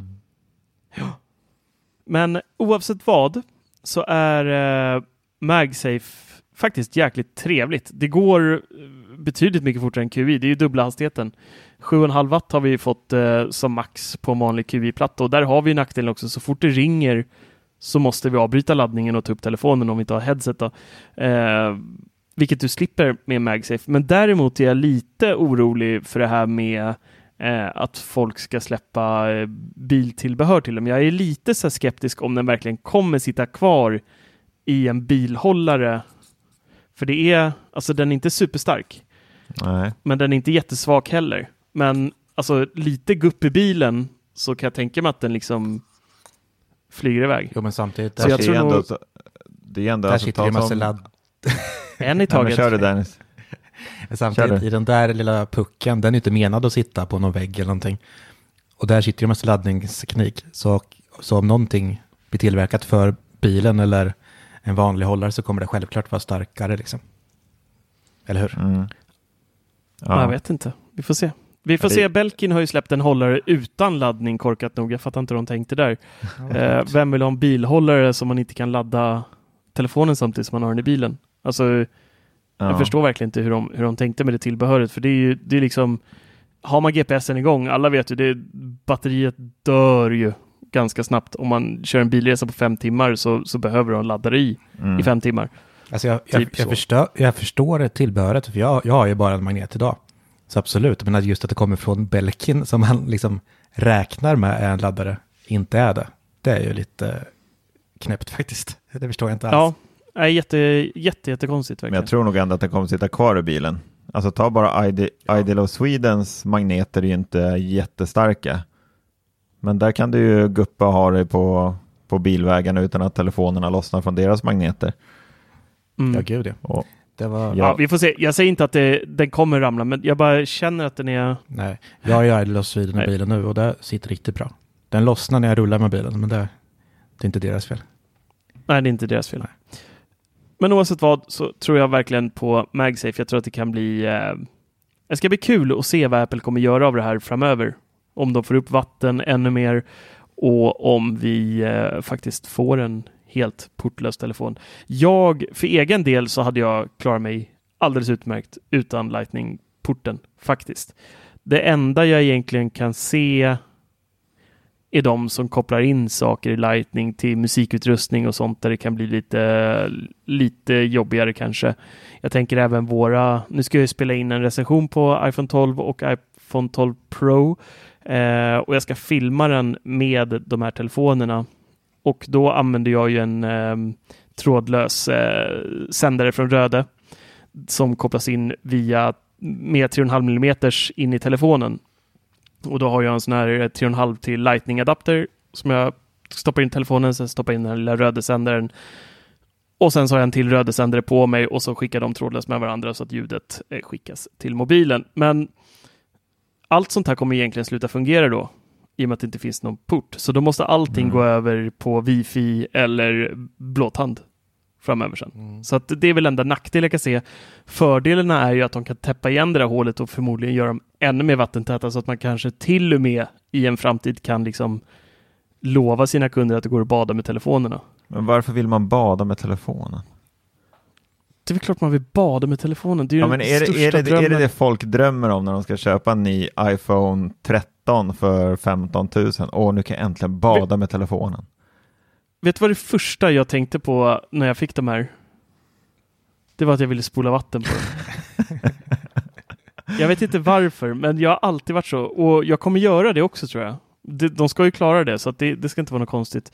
Men oavsett vad så är eh, MagSafe faktiskt jäkligt trevligt. Det går eh, betydligt mycket fortare än QI. Det är ju dubbla hastigheten. 7,5 watt har vi fått eh, som max på en vanlig QI-platta och där har vi nackdelen också. Så fort det ringer så måste vi avbryta laddningen och ta upp telefonen om vi inte har headset. Då. Eh, vilket du slipper med MagSafe. Men däremot är jag lite orolig för det här med eh, att folk ska släppa eh, biltillbehör till dem. Jag är lite så skeptisk om den verkligen kommer sitta kvar i en bilhållare. För det är, alltså den är inte superstark, Nej. men den är inte jättesvag heller. Men alltså lite gupp i bilen så kan jag tänka mig att den liksom flyger iväg. Jo men samtidigt, Så jag det, tror ändå, nog- det är ändå där sitter det en massa ladd. En i taget. kör det Dennis. Samtidigt i den där lilla pucken, den är inte menad att sitta på någon vägg eller någonting. Och där sitter ju en massa laddningsteknik. Så, så om någonting blir tillverkat för bilen eller en vanlig hållare så kommer det självklart vara starkare liksom. Eller hur? Mm. Ja. Jag Ja. vet inte. Vi får se. Vi får Ja, det- se. Belkin har ju släppt en hållare utan laddning, korkat nog. Jag fattar inte hur de tänkte där. Eh, vem vill ha en bilhållare som man inte kan ladda telefonen samtidigt som man har den i bilen? Alltså, jag Ja. förstår verkligen inte hur de, hur de tänkte med det tillbehöret. För det är ju det är liksom, har man GPSen igång, alla vet ju, det, batteriet dör ju ganska snabbt. Om man kör en bilresa på fem timmar så, så behöver du en laddare i, Mm. i fem timmar. Alltså jag, jag, Typ jag, förstår, jag förstår det tillbehöret, för jag, jag har ju bara en magnet idag. Så absolut, men att just att det kommer från Belkin som man liksom räknar med är en laddare, inte är det. Det är ju lite knäppt faktiskt. Det förstår jag inte alls. Ja, är jätte, jätte, jättekonstigt Men verkligen. jag tror nog ändå att den kommer sitta kvar i bilen. Alltså ta bara Ide- Idle of Swedens magneter är ju inte jättestarka. Men där kan du ju guppa och ha dig på, på bilvägen utan att telefonerna lossnar från deras magneter. Mm. Ja, gud ja. Och, Det var... Ja. Ja, vi får se. Jag säger inte att det, den kommer ramla, men jag bara känner att den är... Nej, jag har ju Idle of Sweden i Nej. bilen nu och det sitter riktigt bra. Den lossnar när jag rullar med bilen, men det, det är inte deras fel. Nej, det är inte deras fel. Men oavsett vad så tror jag verkligen på MagSafe. Jag tror att det kan bli... Eh, det ska bli kul att se vad Apple kommer göra av det här framöver. Om de får upp vatten ännu mer och om vi eh, faktiskt får en helt portlös telefon. Jag, för egen del så hade jag klarat mig alldeles utmärkt utan Lightning-porten faktiskt. Det enda jag egentligen kan se är de som kopplar in saker i Lightning till musikutrustning och sånt där det kan bli lite, lite jobbigare kanske. Jag tänker även våra, nu ska jag spela in en recension på iPhone 12 och iPhone 12 Pro eh, och jag ska filma den med de här telefonerna och då använder jag ju en eh, trådlös eh, sändare från Röde som kopplas in via med 3,5 mm in i telefonen. Och då har jag en sån här eh, 3,5 till Lightning adapter som jag stoppar in telefonen, sen stoppar in den lilla rödesändaren och sen så har jag en till rödesändare på mig och så skickar de trådlöst med varandra så att ljudet eh, skickas till mobilen. Men allt sånt här kommer egentligen sluta fungera då i och med att det inte finns någon port. Så då måste allting Mm. gå över på wifi eller blåtand framöver sen. Mm. Så att det är väl enda nackdelen jag kan se. Fördelarna är ju att de kan täppa igen det där hålet och förmodligen göra dem ännu mer vattentäta så att man kanske till och med i en framtid kan liksom lova sina kunder att det går att bada med telefonerna. Men varför vill man bada med telefonen? Det är väl klart man vill bada med telefonen. Det är ju Ja, den men är, det, är, det, är det det folk drömmer om när de ska köpa en ny iPhone 13 för 15 000? Åh, nu kan jag äntligen bada med telefonen. Vet du vad det första jag tänkte på när jag fick de här? Det var att jag ville spola vatten på dem. jag vet inte varför, men jag har alltid varit så. Och jag kommer göra det också tror jag. De, de ska ju klara det, så att det, det ska inte vara något konstigt.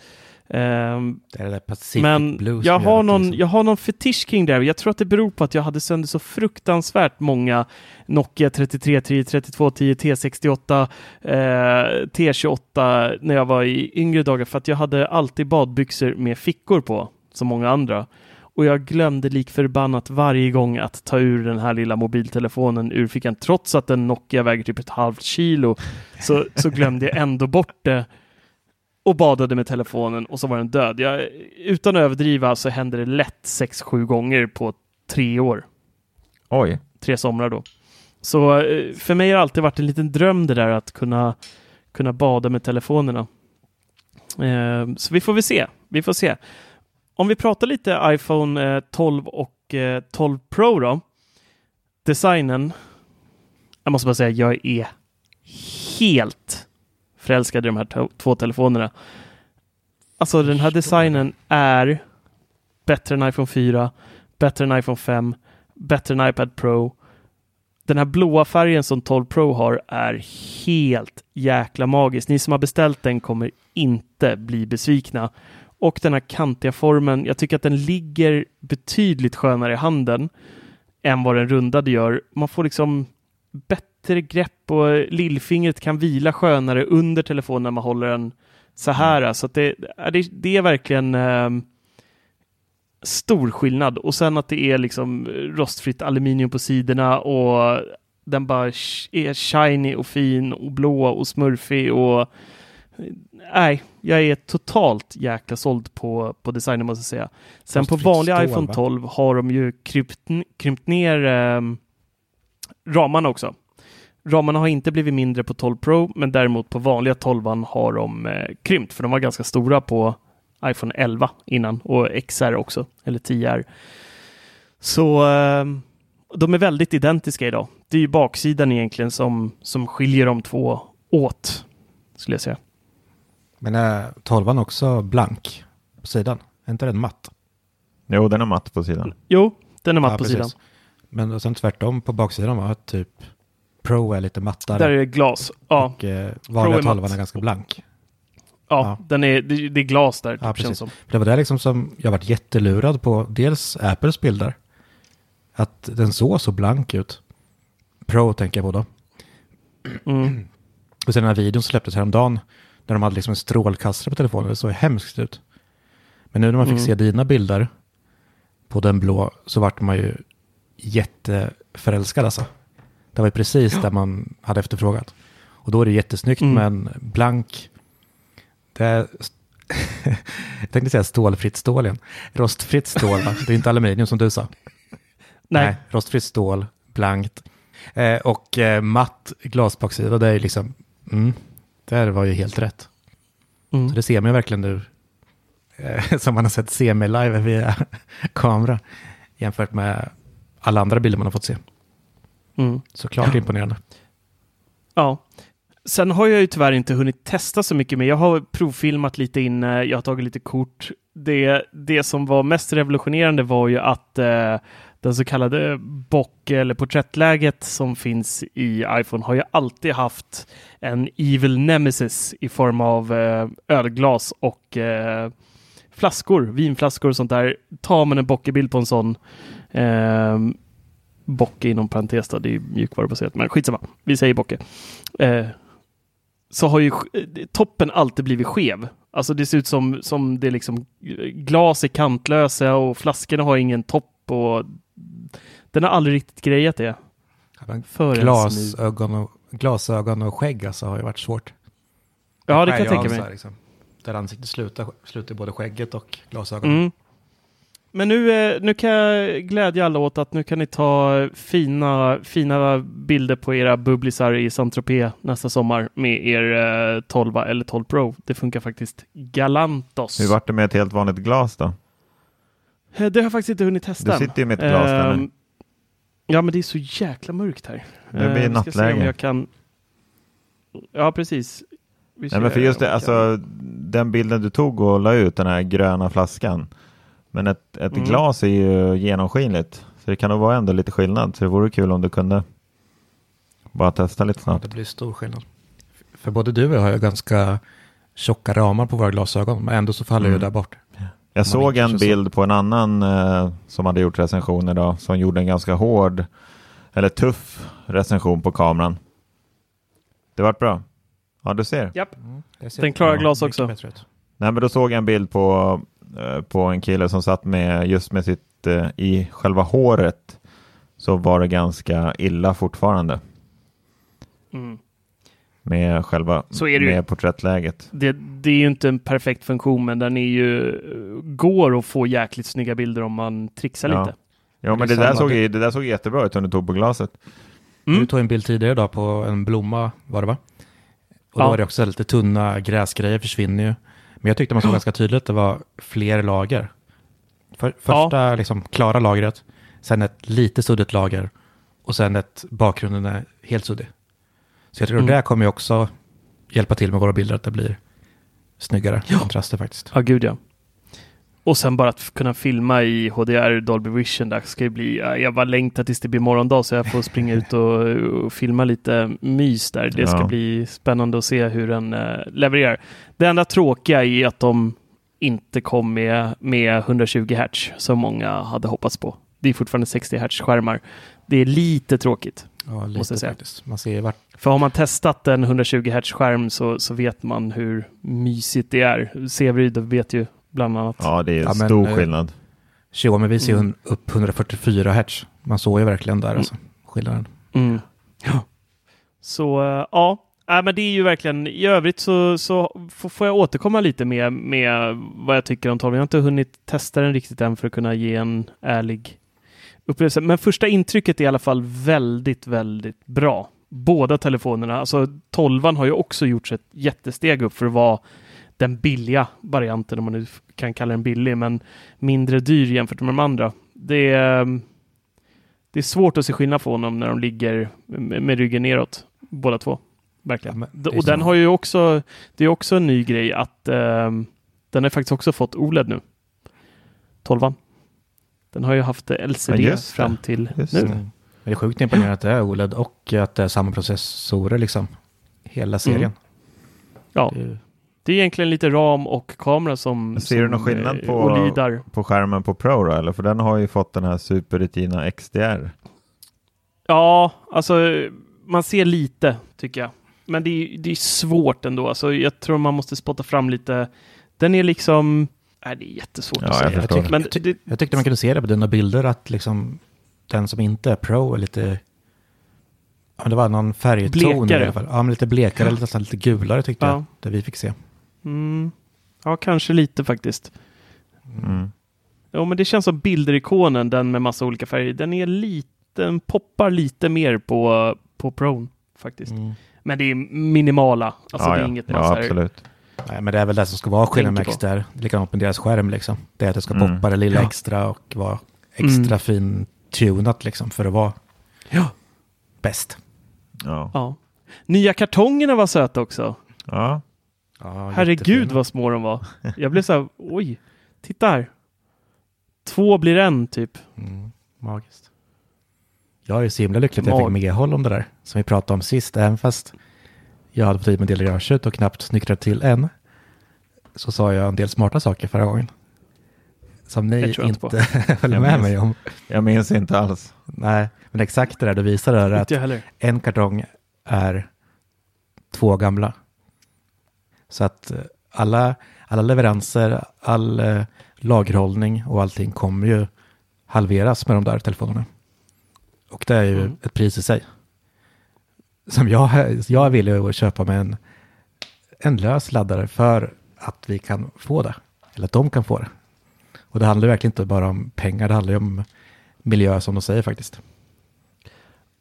Pacific men jag har, någon, liksom- jag har någon fetisch kring det. här. Jag tror att det beror på att jag hade sönder så fruktansvärt många Nokia 3310, 3210, T68, eh, T28 när jag var i yngre dagar för att jag hade alltid badbyxor med fickor på, som många andra. Och jag glömde lik förbannat varje gång att ta ur den här lilla mobiltelefonen ur fickan. Trots att en Nokia väger typ ett halvt kilo så, så glömde jag ändå bort det och badade med telefonen och så var den död. Jag, utan att överdriva så hände det lätt 6-7 gånger på tre år. Oj, Tre somrar då. Så eh, för mig har det alltid varit en liten dröm det där att kunna, kunna bada med telefonerna. Eh, så vi får väl se. Vi får se. Om vi pratar lite iPhone eh, 12 och eh, 12 Pro då. Designen. Jag måste bara säga, jag är helt förälskad i de här två telefonerna. Alltså den här designen är bättre än iPhone 4, bättre än iPhone 5, bättre än iPad Pro. Den här blåa färgen som 12 Pro har är helt jäkla magisk. Ni som har beställt den kommer inte bli besvikna. Och den här kantiga formen, jag tycker att den ligger betydligt skönare i handen än vad den rundade gör. Man får liksom bättre grepp och lillfingret kan vila skönare under telefonen när man håller den så här. Så att det, det, det är verkligen eh, stor skillnad. Och sen att det är liksom rostfritt aluminium på sidorna och den bara är shiny och fin och blå och smurfig och nej, jag är totalt jäkla såld på, på designen måste jag säga. Sen på Rostfritt vanliga stål, iPhone va? 12 har de ju krympt, krympt ner eh, ramarna också. Ramarna har inte blivit mindre på 12 Pro, men däremot på vanliga 12 har de eh, krympt, för de var ganska stora på iPhone 11 innan och XR också, eller 10R. Så eh, de är väldigt identiska idag. Det är ju baksidan egentligen som, som skiljer de två åt, skulle jag säga. Men är 12 också blank på sidan? Är inte den matt? jo den är matt på sidan. Jo, den är matt Ja, på precis. sidan. Men och sen tvärtom på baksidan var typ Pro är lite mattare. Där är det glas. Ja, Och eh, vanliga. 12 är ganska blank. ja, ja. Den är, det, det är glas där, Ja, typ, precis. känns som. Det var det liksom som jag varit jättelurad på. Dels Apples bilder. Att den såg så blank ut. Pro tänker jag på då. Mm. Och sen den här videon släpptes häromdagen. När de hade liksom en strålkastare på telefonen. Det såg hemskt ut. Men nu när man fick Mm. se dina bilder på den blå så vart man ju jätteförälskad alltså. Det var ju precis där man hade efterfrågat. Och då är det jättesnyggt Mm. men blank. Det är, jag tänkte säga stålfritt stål igen. Rostfritt stål, va? det är inte aluminium som du sa. Nej. rostfritt stål, blankt. Eh, och eh, matt glasbaksida, det är ju liksom, mm, det här var ju helt rätt. Mm. Så det ser man ju verkligen nu, eh, som man har sett semi-live via kamera, jämfört med alla andra bilder man har fått se. Mm. Såklart imponerande. Ja. Sen har jag ju tyvärr inte hunnit testa så mycket mer. Jag har provfilmat lite inne, jag har tagit lite kort. Det, det som var mest revolutionerande var ju att eh, den så kallade bock eller porträttläget som finns i iPhone har ju alltid haft en evil nemesis i form av eh, ölglas och eh, flaskor, vinflaskor och sånt där. Tar man en bockebild på en sån eh, Bocke inom parentes då, det är ju mjukvarubaserat, men skitsamma. Vi säger Bocke. Eh, så har ju eh, toppen alltid blivit skev. Alltså det ser ut som, som det är liksom eh, glas är kantlösa och flaskorna har ingen topp och den har aldrig riktigt grejat det. Ja. Glasögon och, glasögon och skägg alltså har ju varit svårt. Ja, det kan jag tänka mig. Liksom, där ansiktet slutar, slutar både skägget och glasögonen. Mm. Men nu, eh, nu kan jag glädja alla åt att nu kan ni ta fina, fina bilder på era bubblisar i Saint-Tropez nästa sommar med er eh, 12 eller 12 Pro. Det funkar faktiskt galantos. Hur vart det med ett helt vanligt glas då? Eh, Det har jag faktiskt inte hunnit testa. Du sitter ju med ett glas där nu. Ehm, Ja, men det är så jäkla mörkt här. Det blir Eh, om nattläge. jag kan... Ja, precis. Nej, men för just det, alltså den bilden du tog och la ut, den här gröna flaskan. Men ett, ett Mm. glas är ju genomskinligt. Så det kan nog vara ändå lite skillnad. Så det vore kul om du kunde bara testa lite Ja, snabbt. det blir stor skillnad. För både du och jag har ju ganska tjocka ramar på våra glasögon, men ändå så faller Mm. ju där bort. Jag Man såg en så- bild på en annan eh, som hade gjort recension idag. Som gjorde en ganska hård, eller tuff recension på kameran. Det vart bra. Ja, du ser. Japp. Det ser Den klarar glas också. Nej, men då såg jag en bild på, på en kille som satt med just med sitt, eh, i själva håret så var det ganska illa fortfarande Mm. med själva Så är det ju. med porträttläget. Det, det är ju inte en perfekt funktion, men den är ju, eh, går att få jäkligt snygga bilder om man trixar Ja. lite. Ja, men det det är där, såg, ju- det där såg jättebra ut om du tog på glaset. Mm. Du tog en bild tidigare idag på en blomma, var det va? Och då Ja. var det också lite tunna gräsgrejer försvinner ju. Men jag tyckte man såg ganska tydligt att det var fler lager. För, första liksom, klara lagret, sen ett lite suddigt lager och sen ett bakgrunden är helt suddig. Så jag tror Mm. det kommer ju också hjälpa till med våra bilder, att det blir snyggare kontraster faktiskt. Ja, gud ja. Och sen bara att kunna filma i HDR Dolby Vision, där ska bli, ja, jag bara längtar tills det blir morgondag så jag får springa ut och, och filma lite mys där. Det ska Ja. bli spännande att se hur den eh, levererar. Det enda tråkiga är att de inte kom med, med 120 Hz som många hade hoppats på. Det är fortfarande 60 Hz skärmar. Det är lite tråkigt. Ja, lite faktiskt. Man ser vart För har man testat en 120 Hz skärm så, så vet man hur mysigt det är. Severyd vet ju bland annat. Ja, det är Ja, men, stor eh, skillnad. Xiaomi visar ju Mm. upp 144 Hz. Man såg ju verkligen där alltså, skillnaden. Mm. Ja. Så eh, ja, äh, men det är ju verkligen i övrigt så, så får jag återkomma lite med, med vad jag tycker om 12. Jag har inte hunnit testa den riktigt än för att kunna ge en ärlig upplevelse. Men första intrycket är i alla fall väldigt, väldigt bra. Båda telefonerna, alltså 12 har ju också gjort ett jättesteg upp för att vara den billiga varianten, om man nu kan kalla den billig, men mindre dyr jämfört med de andra. Det är, det är svårt att se skillnad på dem när de ligger med ryggen neråt, båda två. Verkligen. Ja, och den har ju också, det är också en ny grej att ehm, den har faktiskt också fått OLED nu. 12 Den har ju haft eh, LCD Ja, fram till Just nu. det. Mm. Det är sjukt imponerande att det är OLED och att det är samma processorer liksom. Hela serien. Mm. Ja, Det är- det är egentligen lite ram och kamera som Ser du som, någon skillnad eh, på- olidar. På skärmen på Pro då, eller? För den har ju fått den här Super Retina XDR. Ja, alltså man ser lite tycker jag. Men det är, det är svårt ändå. Alltså, jag tror man måste spotta fram lite. Den är liksom... Nej, det är jättesvårt Ja, att jag säga. förstår. tyck- Men jag, tyck- det, jag tyckte man kunde se det på dina bilder att liksom den som inte är pro är lite... Ja, det var någon färgton Blekare. i alla fall. Ja, men lite blekare, Ja. lite, lite gulare tyckte Ja. jag. Det vi fick se. Mm, ja, kanske lite faktiskt. Mm. Ja, men det känns som bilderikonen, den med massa olika färger. Den är lite, den poppar lite mer på, på Pro faktiskt. Mm. Men det är minimala. Alltså ja, det är ja. inget man ja, absolut. Nej, men det är väl det som ska vara skillnaden med. XDR. Likadant med deras skärm liksom. Det är att det ska Mm. poppa det lilla Ja. extra och vara extra Mm. fin tunat liksom för att vara Ja. bäst. Ja. ja. Nya kartongerna var söta också. Ja. Ja, Herregud jättefina. vad små de var. Jag blev så här, oj, titta här. Två blir en typ. Mm, magiskt. Jag är så himla lycklig att jag fick medhåll om det där som vi pratade om sist, även fast jag hade fått i mig en del garaget och knappt snickrat till än. Så sa jag en del smarta saker förra gången. som ni inte Jag med minns. mig om. Jag minns inte alls. Nej, men exakt det där du visade är att en kartong är två gamla. Så att eh, alla, alla leveranser, all eh, lagerhållning och allting kommer ju halveras med de där telefonerna. Och det är ju Mm. ett pris i sig. Som jag, jag vill ju köpa med en, en lös laddare för att vi kan få det. Eller att de kan få det. Och det handlar ju verkligen inte bara om pengar, det handlar ju om miljö som de säger faktiskt.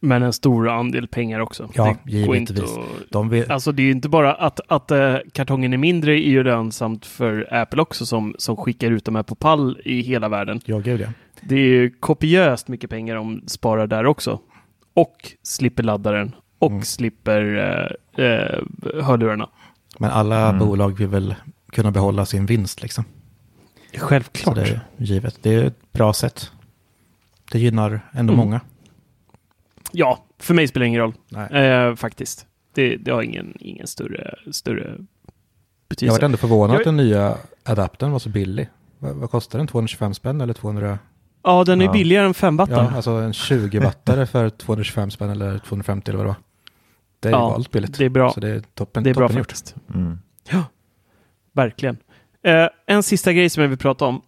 Men en stor andel pengar också. Ja, det givetvis. De vill, Alltså det är ju inte bara att, att eh, kartongen är mindre är ju lönsamt för Apple också som, som skickar ut de här på pall i hela världen. ja, gud ja. Det är ju kopiöst mycket pengar de sparar där också. Och slipper laddaren och Mm. slipper eh, eh, hörlurarna. Men alla Mm. bolag vill väl kunna behålla sin vinst liksom. Så Självklart. det är givet. Det är ett bra sätt. Det gynnar ändå Mm. många. Ja, för mig spelar det ingen roll. Nej. Eh, faktiskt. Det, det har ingen, ingen större, större Jag betydelse. var ändå förvånad Jag- att den nya adaptern var så billig. Vad, vad kostar den? 225 spänn eller 200? Ja, den är Ja. billigare än 5 Ja, watt. alltså en 20-wattare för 225 spänn eller 250 eller vad det var. Det är Ja, galet billigt. det är bra. Så det är toppen, det är bra toppen gjort. faktiskt. Mm. Verkligen. Eh, en sista grej som jag vill prata om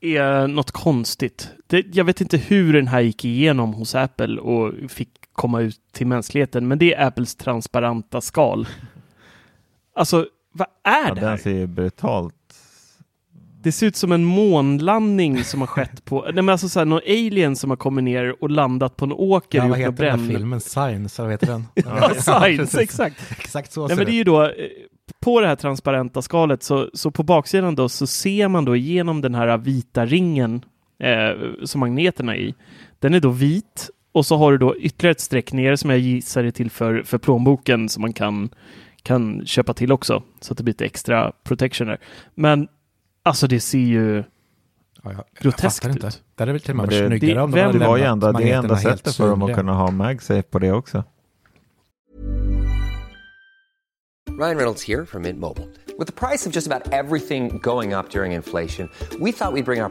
är något konstigt. Det, jag vet inte hur den här gick igenom hos Apple och fick komma ut till mänskligheten, men det är Apples transparenta skal. Alltså, vad är Ja, det den här? ser ju brutalt... Det ser ut som en månlandning som har skett på... Nej, men alltså så här, någon alien som har kommit ner och landat på en åker Ja, och vad gjort heter den filmen? Science, eller vad heter den? Ja, Science, precis. exakt. Exakt så Nej, men det det är ju då, eh, på det här transparenta skalet, så, så på baksidan då så ser man då igenom den här vita ringen eh, som magneterna är i. Den är då vit och så har du då ytterligare ett streck ner som jag gissar är till för, för plånboken som man kan, kan köpa till också. Så att det blir lite extra protection där. Men alltså det ser ju Ja, jag, jag groteskt inte. ut. Det hade väl till och med varit snyggare det- om de hade var ju enda, det är enda sättet för dem att kunna ha MagSafe på det också. Ryan Reynolds here from Mint Mobile. With the price of just about everything going up during inflation, we thought we'd bring our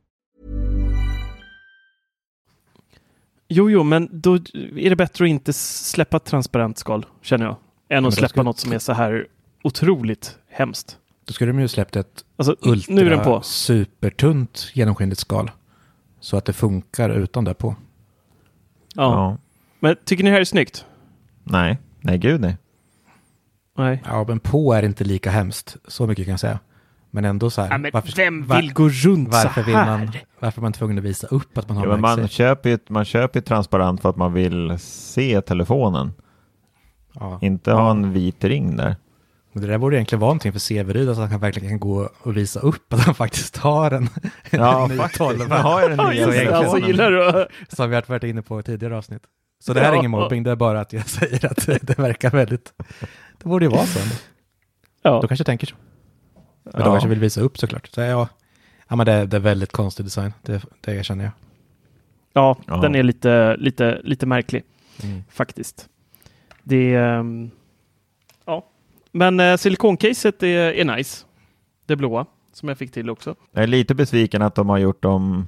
Jo, jo, men då är det bättre att inte släppa ett transparent skal, känner jag, än att släppa ska- något som är så här otroligt hemskt. Då skulle de ju släppt ett Alltså, ultra nu är den på. supertunt genomskinligt skal. Så att det funkar utan det på. Ja. Men tycker ni det här är snyggt? Nej, nej gud nej. Nej. Ja, men på är inte lika hemskt. Så mycket kan jag säga. Men ändå så här. Ja, men varför, vem var- vill gå runt så varför vill här? man, varför är man tvungen att visa upp att man har Ja, men man, MagSafe? köper ju, man köper ju transparent för att man vill se telefonen. Ja. Inte ha en vit ring där. Men det där borde egentligen vara någonting för Severyd, att han kan verkligen kan gå och visa upp att han faktiskt har en, Ja, en ny faktiskt. 12. Man har den Ja, nya. Alltså, gillar du? Som vi har varit inne på i tidigare avsnitt. Så det här är Ja. ingen mobbing, det är bara att jag säger att det verkar väldigt... Det borde ju vara så. Ja. De kanske tänker så. Men Ja. de kanske vill visa upp såklart. Så ja, ja men det, det är väldigt konstig design, det, det känner jag. Ja, Ja. den är lite, lite, lite märklig Mm. faktiskt. Det ehm, Ja, men eh, silikoncaset är, är nice. Det blåa som jag fick till också. Jag är lite besviken att de har gjort dem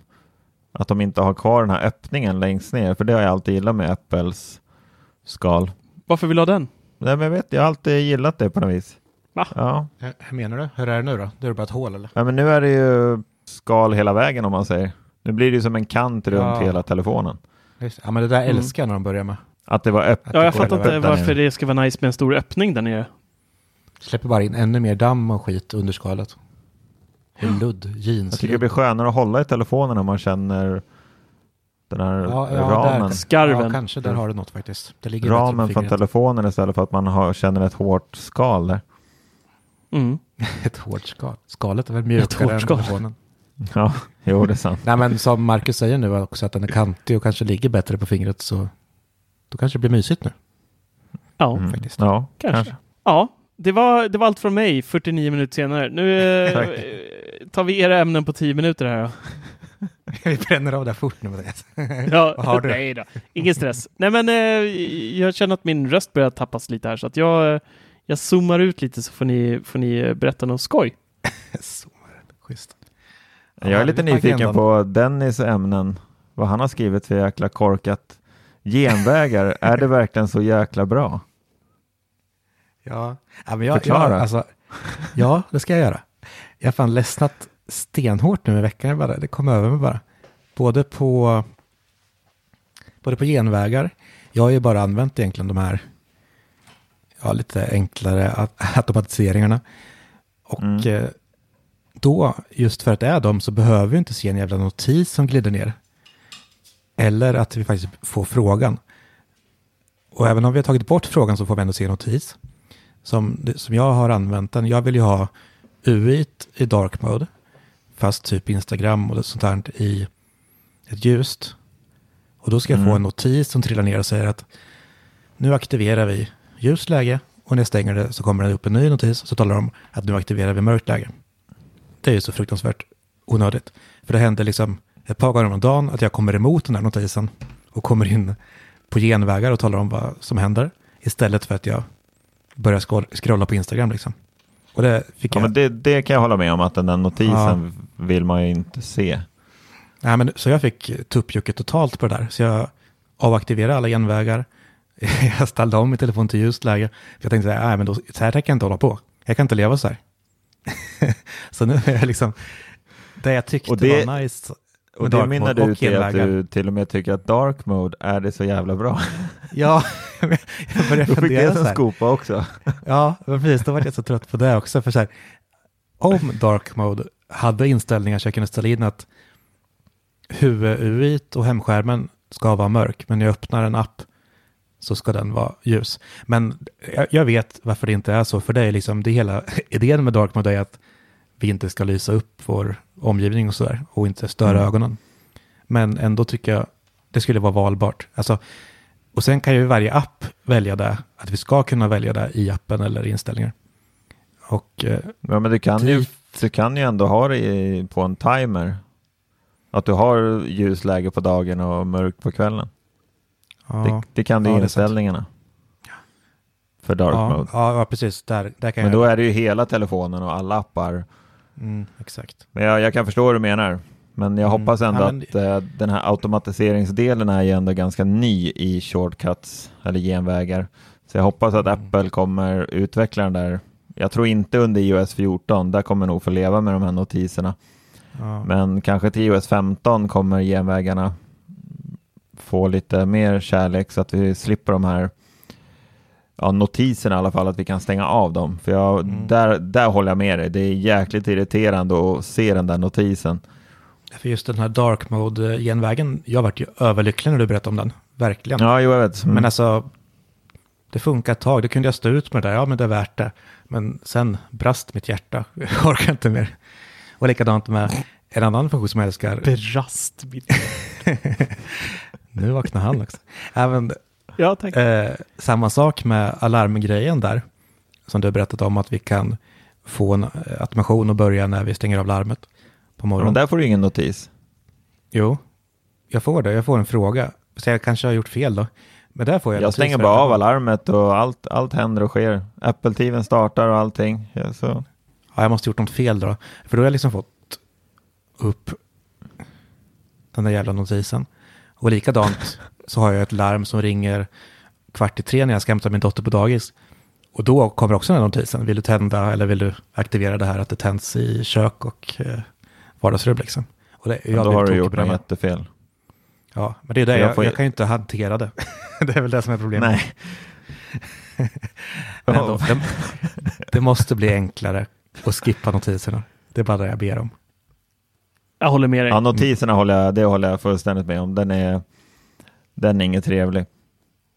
att de inte har kvar den här öppningen längst ner, för det har jag alltid gillat med Apples skal. Varför vill du ha den? Nej, men jag vet, jag har alltid gillat det på något vis. Va? Ja. Hur menar du? Hur är det nu då? Det är bara ett hål eller? ja, men nu är det ju skal hela vägen om man säger. Nu blir det ju som en kant runt Ja. hela telefonen. Just, ja men det där Mm. älskar jag när de börjar med. Att det var öppet. Ja, jag fattar inte varför det ska vara nice med en stor öppning där nere. Släpper bara in ännu mer damm och skit under skalet. Hur ludd, jeans. Jag tycker det blir skönare att hålla i telefonen när man känner den här ja, ja, ramen. Där, Skarven. Ja, kanske där har du något faktiskt. Ramen från telefonen istället för att man har, känner ett hårt skal där. Mm. Ett hårt skal. Skalet är väl mjukare än telefonen. Ja, jo det är sant. Nej men som Marcus säger nu också att den är kantig och kanske ligger bättre på fingret så då kanske det blir mysigt nu. Ja, Mm. faktiskt. Ja, kanske. kanske. Ja, det var, det var allt från mig 49 minuter senare. Nu eh, tar vi era ämnen på 10 minuter här då. Vi bränner av det fort nu. Mattias. Ja, Vad har du? Nej då, ingen stress. Nej men eh, jag känner att min röst börjar tappas lite här så att jag, eh, jag zoomar ut lite så får ni, får ni berätta något skoj. Så, Schysst. Jag är lite nyfiken agendan. på Dennis ämnen. Vad han har skrivit för jäkla korkat. Genvägar, är det verkligen så jäkla bra? Ja, ja, men jag, Förklara. Jag, alltså, ja, det ska jag göra. Jag har fan ledsnat stenhårt nu i veckan. Bara. Det kom över mig bara. Både på, både på genvägar. Jag har ju bara använt egentligen de här ja, lite enklare automatiseringarna. Och Mm. eh, då, just för att det är dem, så behöver vi inte se en jävla notis som glider ner. Eller att vi faktiskt får frågan. Och även om vi har tagit bort frågan så får vi ändå se en notis. Som, som jag har använt den. Jag vill ju ha UI i dark mode. Fast typ Instagram och sånt där i ett ljust. Och då ska jag få Mm. en notis som trillar ner och säger att nu aktiverar vi ljust läge och när jag stänger det så kommer det upp en ny notis så talar de om att nu aktiverar vi mörkt läge. Det är ju så fruktansvärt onödigt. För det händer liksom ett par gånger om dagen att jag kommer emot den här notisen och kommer in på genvägar och talar om vad som händer istället för att jag börjar scroll- scrolla på Instagram liksom. Och det fick Ja, jag... men det, det kan jag hålla med om att den där notisen vill man ju inte se. Nej, men, så jag fick tuppjucket totalt på det där. Så jag avaktiverade alla genvägar. jag ställde om min telefon till ljust läge. Jag tänkte så här, nej men då, så här tänker jag inte hålla på. Jag kan inte leva så här. så nu är jag liksom, det jag tyckte Och det- var nice. Och det mynnar du i att du till och med tycker att dark mode är det så jävla bra. Ja, jag började Då fick fundera det så en här. skopa också. Ja, men precis. Då var jag så trött på det också. För så här, om dark mode hade inställningar så jag kunde ställa in att huvud-UI och hemskärmen ska vara mörk, men när jag öppnar en app så ska den vara ljus. Men jag, jag vet varför det inte är så, för det är liksom det hela idén med dark mode är att vi inte ska lysa upp vår omgivning och sådär och inte störa Mm. ögonen. Men ändå tycker jag det skulle vara valbart. Alltså, och sen kan ju varje app välja det, att vi ska kunna välja det i appen eller inställningar. Och eh, Ja, men du kan, ju, Dit. du kan ju ändå ha det i, på en timer. Att du har ljusläge på dagen och mörkt på kvällen. Ja, Det, det kan du Ja, i inställningarna. För dark ja, mode. ja, ja, precis. Där, där kan Men jag... då är det ju hela telefonen och alla appar. Mm, exakt. Men jag, jag kan förstå vad du menar. Men jag Mm. hoppas ändå Ja, men- att eh, den här automatiseringsdelen är ju ändå ganska ny i shortcuts eller genvägar. Så jag hoppas att Mm. Apple kommer utveckla den där. Jag tror inte under iOS 14, där kommer nog få leva med de här notiserna. Ja. Men kanske till iOS 15 kommer genvägarna få lite mer kärlek så att vi slipper de här ja, notiserna i alla fall, att vi kan stänga av dem. För jag, Mm. där, där håller jag med dig. Det är jäkligt irriterande att se den där notisen. För just den här dark mode-genvägen, jag vart ju överlycklig när du berättade om den. Verkligen. Ja, jo, jag vet. Mm. Men alltså, det funkar ett tag. Det kunde jag stå ut med det där. Ja, men det är värt det. Men sen brast mitt hjärta. Jag orkar inte mer. Och likadant med en annan funktion som jag älskar. Brast. Nu vaknar han också. Även, Ja, tack. eh, samma sak med alarmgrejen där. Som du har berättat om att vi kan få en eh, automation att börja när vi stänger av larmet på Men morgonen. där får du ingen notis. Jo, jag får det. Jag får en fråga. Så jag kanske har gjort fel då. Men där får jag Jag stänger bara av alarmet och allt, allt händer och sker. Apple-TVn startar och allting. Ja, så. Ja, jag måste ha gjort något fel då. För då har jag liksom fått upp den där jävla notisen. Och likadant så har jag ett larm som ringer kvart i tre när jag ska hämta min dotter på dagis. Och då kommer också den här notisen. Vill du tända eller vill du aktivera det här att det tänds i kök och eh, vardagsrum liksom. Och det, jag då har du gjort något jättefel. Ja, men det är det, Jag jag, jag, får ju- kan ju inte hantera det. det är väl det som är problemet. Nej. Men ändå, det, det måste bli enklare att skippa notiserna. Det är bara det jag ber om. Jag håller med dig. Ja, notiserna håller jag, det håller jag fullständigt med om. Den är, den är inget trevlig.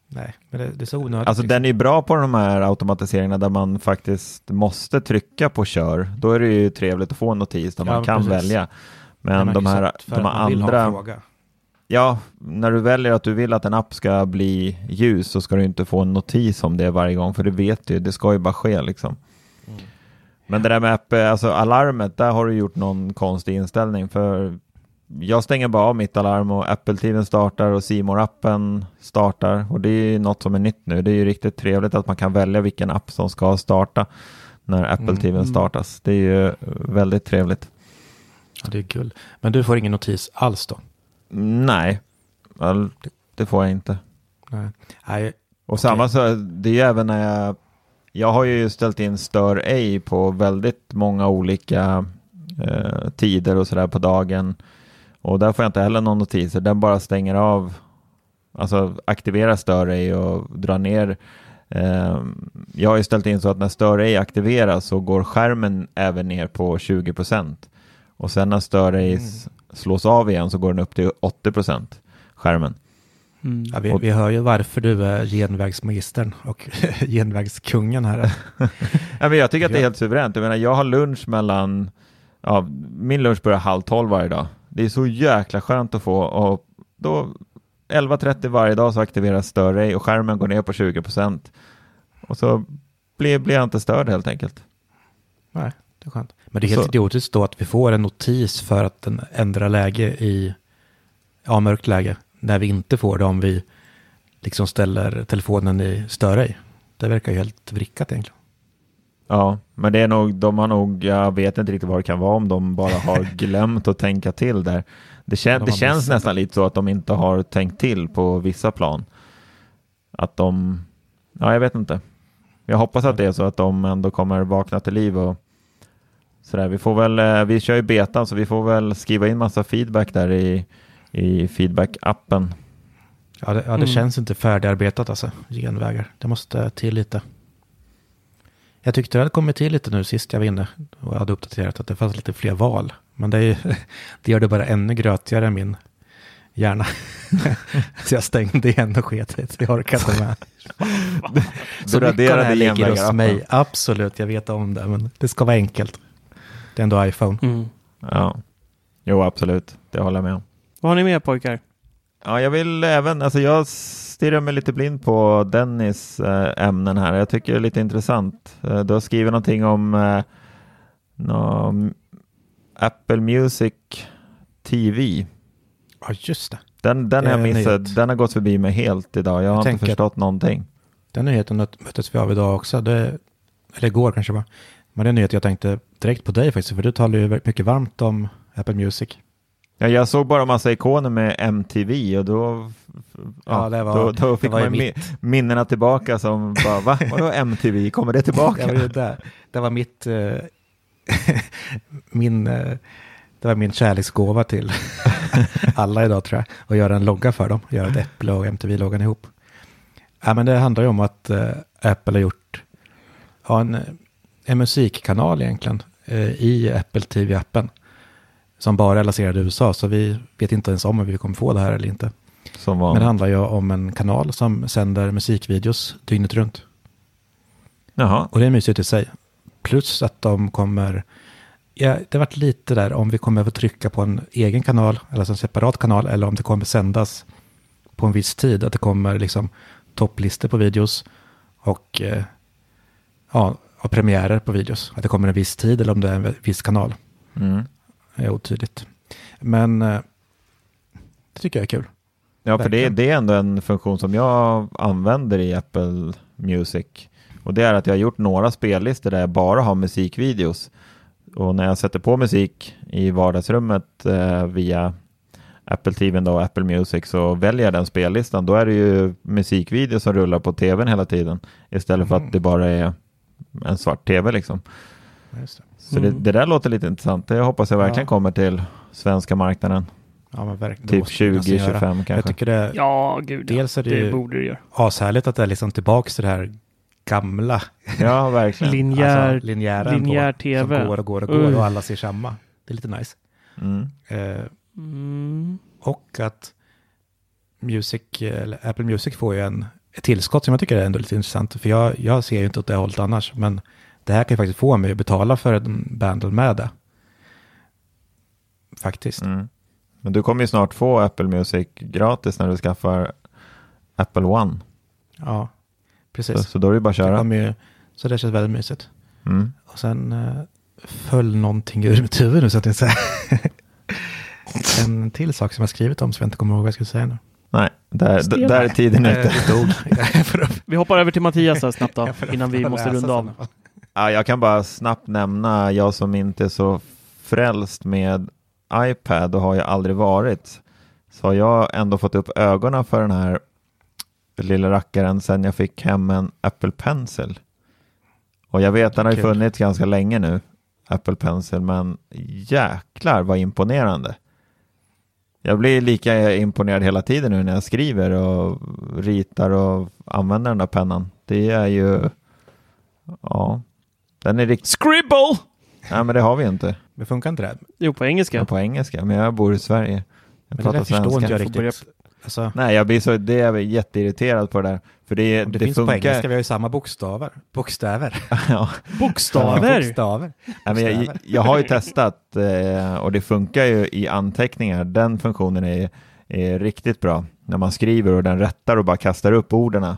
Nej, men det, det är så onödigt. Alltså liksom. den är ju bra på de här automatiseringarna där man faktiskt måste trycka på kör. Då är det ju trevligt att få en notis där Ja, man kan precis. välja. Men de här, de andra, fråga. ja, när du väljer att du vill att en app ska bli ljus så ska du inte få en notis om det varje gång, för det vet du, det ska ju bara ske liksom. Men det där med app, alltså alarmet, där har du gjort någon konstig inställning, för jag stänger bara av mitt alarm och Apple-tiden startar och C appen startar och det är ju något som är nytt nu. Det är ju riktigt trevligt att man kan välja vilken app som ska starta när Apple-tiden Mm. startas. Det är ju väldigt trevligt. Ja, det är kul. Men du får ingen notis alls då? Nej, det får jag inte. Nej. Nej. Och samma så, det är ju även när jag, jag har ju ställt in stör ej på väldigt många olika eh, tider och sådär på dagen. Och där får jag inte heller någon notiser, den bara stänger av, alltså aktiverar stör ej och drar ner. Eh, jag har ju ställt in så att när stör ej aktiveras så går skärmen även ner på 20%. Och sen när stör ej s- slås av igen så går den upp till 80% skärmen. Mm. Ja, vi, vi hör ju varför du är genvägsmagistern och genvägskungen här. Ja, men jag tycker att det är helt suveränt. Jag menar, jag har lunch mellan, ja, min lunch börjar halv tolv varje dag. Det är så jäkla skönt att få och då 11.30 varje dag så aktiveras stör och skärmen går ner på 20% Och så blir, blir jag inte störd helt enkelt. Nej, det är skönt. Men det är helt Så- idiotiskt då att vi får en notis för att den ändrar läge i ja, mörkt läge. När vi inte får det om vi liksom ställer telefonen i stör ej. Det verkar ju helt vrickat egentligen. Ja, men det är nog, de har nog, jag vet inte riktigt vad det kan vara om de bara har glömt att tänka till där. Det, kän, De det känns nästan lite så att de inte har tänkt till på vissa plan. Att de, ja jag vet inte. Jag hoppas att det är så att de ändå kommer vakna till liv och sådär. Vi får väl, eh, vi kör ju betan så vi får väl skriva in massa feedback där i, i feedback-appen. Ja, det, ja, det Mm. känns inte färdigarbetat alltså, genvägar. Det måste till lite. Jag tyckte det hade kommit till lite nu sist jag var inne och hade uppdaterat att det fanns lite fler val. Men det, är, ju- det gör det bara ännu grötigare än min hjärna. Så jag stängde igen och sket i det. Jag orkar inte med. Så Du mycket av det här ligger hos mig. Absolut, jag vet om det. Men det ska vara enkelt. Det är ändå iPhone. Mm. Ja, jo absolut, det håller jag med om. Vad har ni med pojkar? Ja, jag vill även, alltså jag stirrar mig lite blind på Dennis eh, ämnen här. Jag tycker det är lite intressant. Eh, du har skrivit någonting om eh, nå, m- Apple Music TV. Ja, just det. Den, den Det har jag missat. Den har gått förbi mig helt idag. Jag, Jag har inte förstått någonting. Den nyheten möt- möttes vi av idag också. Det, eller igår kanske var. Men det är en nyhet jag tänkte direkt på dig faktiskt. För du talar ju väldigt mycket varmt om Apple Music. Ja, jag såg bara massa ikoner med MTV och då, ja, Ja, var- då, då fick man mi- minnena tillbaka som bara, va? Vadå MTV? Kommer det tillbaka? Det var. Det var mitt, eh, min, eh, det var min kärleksgåva till alla idag tror jag. Att göra en logga för dem. Göra ett Äpple och MTV-loggan ihop. Ja, men det handlar ju om att eh, Apple har gjort ja, en, en musikkanal egentligen i Apple TV-appen. Som bara är lanserad i USA. Så vi vet inte ens om vi kommer få det här eller inte. Men det handlar ju om en kanal som sänder musikvideos dygnet runt. Jaha, Och det är mysigt i sig. Plus att de kommer, ja, det har varit lite där om vi kommer att trycka på en egen kanal, eller en separat kanal, eller om det kommer sändas på en viss tid. Att det kommer liksom topplistor på videos och eh, ja, och premiärer på videos. Att det kommer en viss tid eller om det är en viss kanal. mm. Är otydligt. Men eh, det tycker jag är kul. Ja, för det, det är ändå en funktion som jag använder i Apple Music. Och det är att jag har gjort några spellistor där jag bara har musikvideos. Och när jag sätter på musik i vardagsrummet eh, via Apple TV och Apple Music så väljer jag den spellistan. Då är det ju musikvideos som rullar på tvn hela tiden. Istället för Mm. att det bara är en svart tv liksom. Just det. Så det, Mm. det där låter lite intressant. Det hoppas jag verkligen Ja. kommer till svenska marknaden. Ja. Typ 20-25 kanske. Jag tycker det, Ja, gud. dels är det, det ju borde det göra. ashärligt att det är liksom tillbaks till det här gamla. Ja, verkligen. Linjär, alltså, linjär på, TV. Som går och går och går Uh. och alla ser samma. Det är lite nice. Mm. Eh, Mm. och att Music, eller Apple Music får ju en, ett tillskott som jag tycker är ändå lite intressant. För jag, jag ser ju inte åt det hållet annars. Men det här kan ju faktiskt få mig att betala för en bundle med det. Faktiskt. Mm. Men du kommer ju snart få Apple Music gratis när du skaffar Apple One. Ja, Så, precis. så då är det bara att Det köra. kommer ju, så det känns väldigt mysigt. Mm. Och sen eh, föll någonting ur mitt huvud nu så att jag säger. en till sak som jag skrivit om som jag inte kommer ihåg vad jag skulle säga nu. Nej, där, där är tiden ute. Det Vi hoppar över till Mattias här snabbt då, innan vi måste runda av. Ja, jag kan bara snabbt nämna, jag som inte är så frälst med iPad och har ju aldrig varit, så har jag ändå fått upp ögonen för den här lilla rackaren sen jag fick hem en Apple Pencil. Och jag vet, den har ju funnits ganska länge nu, Apple Pencil, men jäklar vad imponerande. Jag blir lika imponerad hela tiden nu när jag skriver och ritar och använder den där pennan. Det är ju, ja, den är riktigt Scribble! Nej, men det har vi inte. Men funkar inte det? Jo, på engelska. På engelska, men jag bor i Sverige. Jag Men det pratar där förstår inte jag svenska. får börja- riktigt. Alltså, Nej, jag blir så, det är jag jätteirriterad på det där. För det, det, det, finns på engelska, funkar. vi har ju samma bokstäver. Bokstäver. ja. Bokstäver! Bokstäver. Nej, men jag, jag har ju testat eh, och det funkar ju i anteckningar. Den funktionen är, är riktigt bra. När man skriver och den rättar och bara kastar upp orden.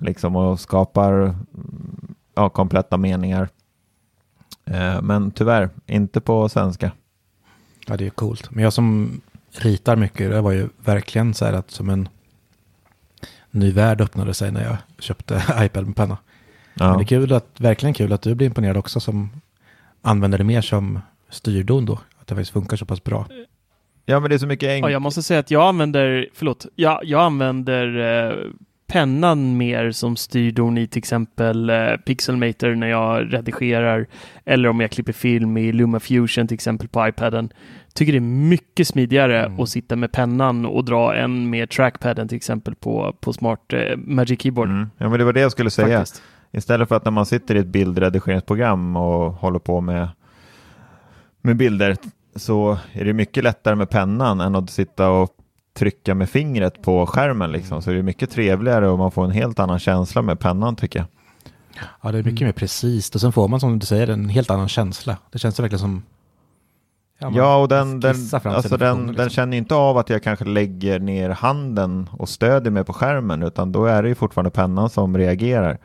Liksom och skapar ja, kompletta meningar. Eh, men tyvärr, inte på svenska. Ja, det är coolt. Men jag som ritar mycket, det var ju verkligen så här att som en ny värld öppnade sig när jag köpte iPad med penna. Men Ja. det är kul att, verkligen kul att du blir imponerad också som använder det mer som styrdon då. Att det faktiskt funkar så pass bra. ja, men det är så mycket Ja, enkelt. jag måste säga att jag använder, förlåt, jag, jag använder eh, pennan mer som styrdon i till exempel eh, Pixelmator när jag redigerar eller om jag klipper film i LumaFusion till exempel på iPaden. Tycker det är mycket smidigare Mm. att sitta med pennan och dra en med trackpaden till exempel på, på Smart eh, Magic Keyboard. Mm. Ja, men det var det jag skulle säga. Faktiskt. Istället för att när man sitter i ett bildredigeringsprogram och håller på med, med bilder så är det mycket lättare med pennan än att sitta och trycka med fingret på skärmen. Liksom. Så det är mycket trevligare och man får en helt annan känsla med pennan tycker jag. Ja, det är mycket mer precis. Och sen får man som du säger en helt annan känsla. Det känns verkligen som... man Ja, och den, den, alltså den, den liksom. känner inte av att jag kanske lägger ner handen och stödjer mig på skärmen utan då är det ju fortfarande pennan som reagerar.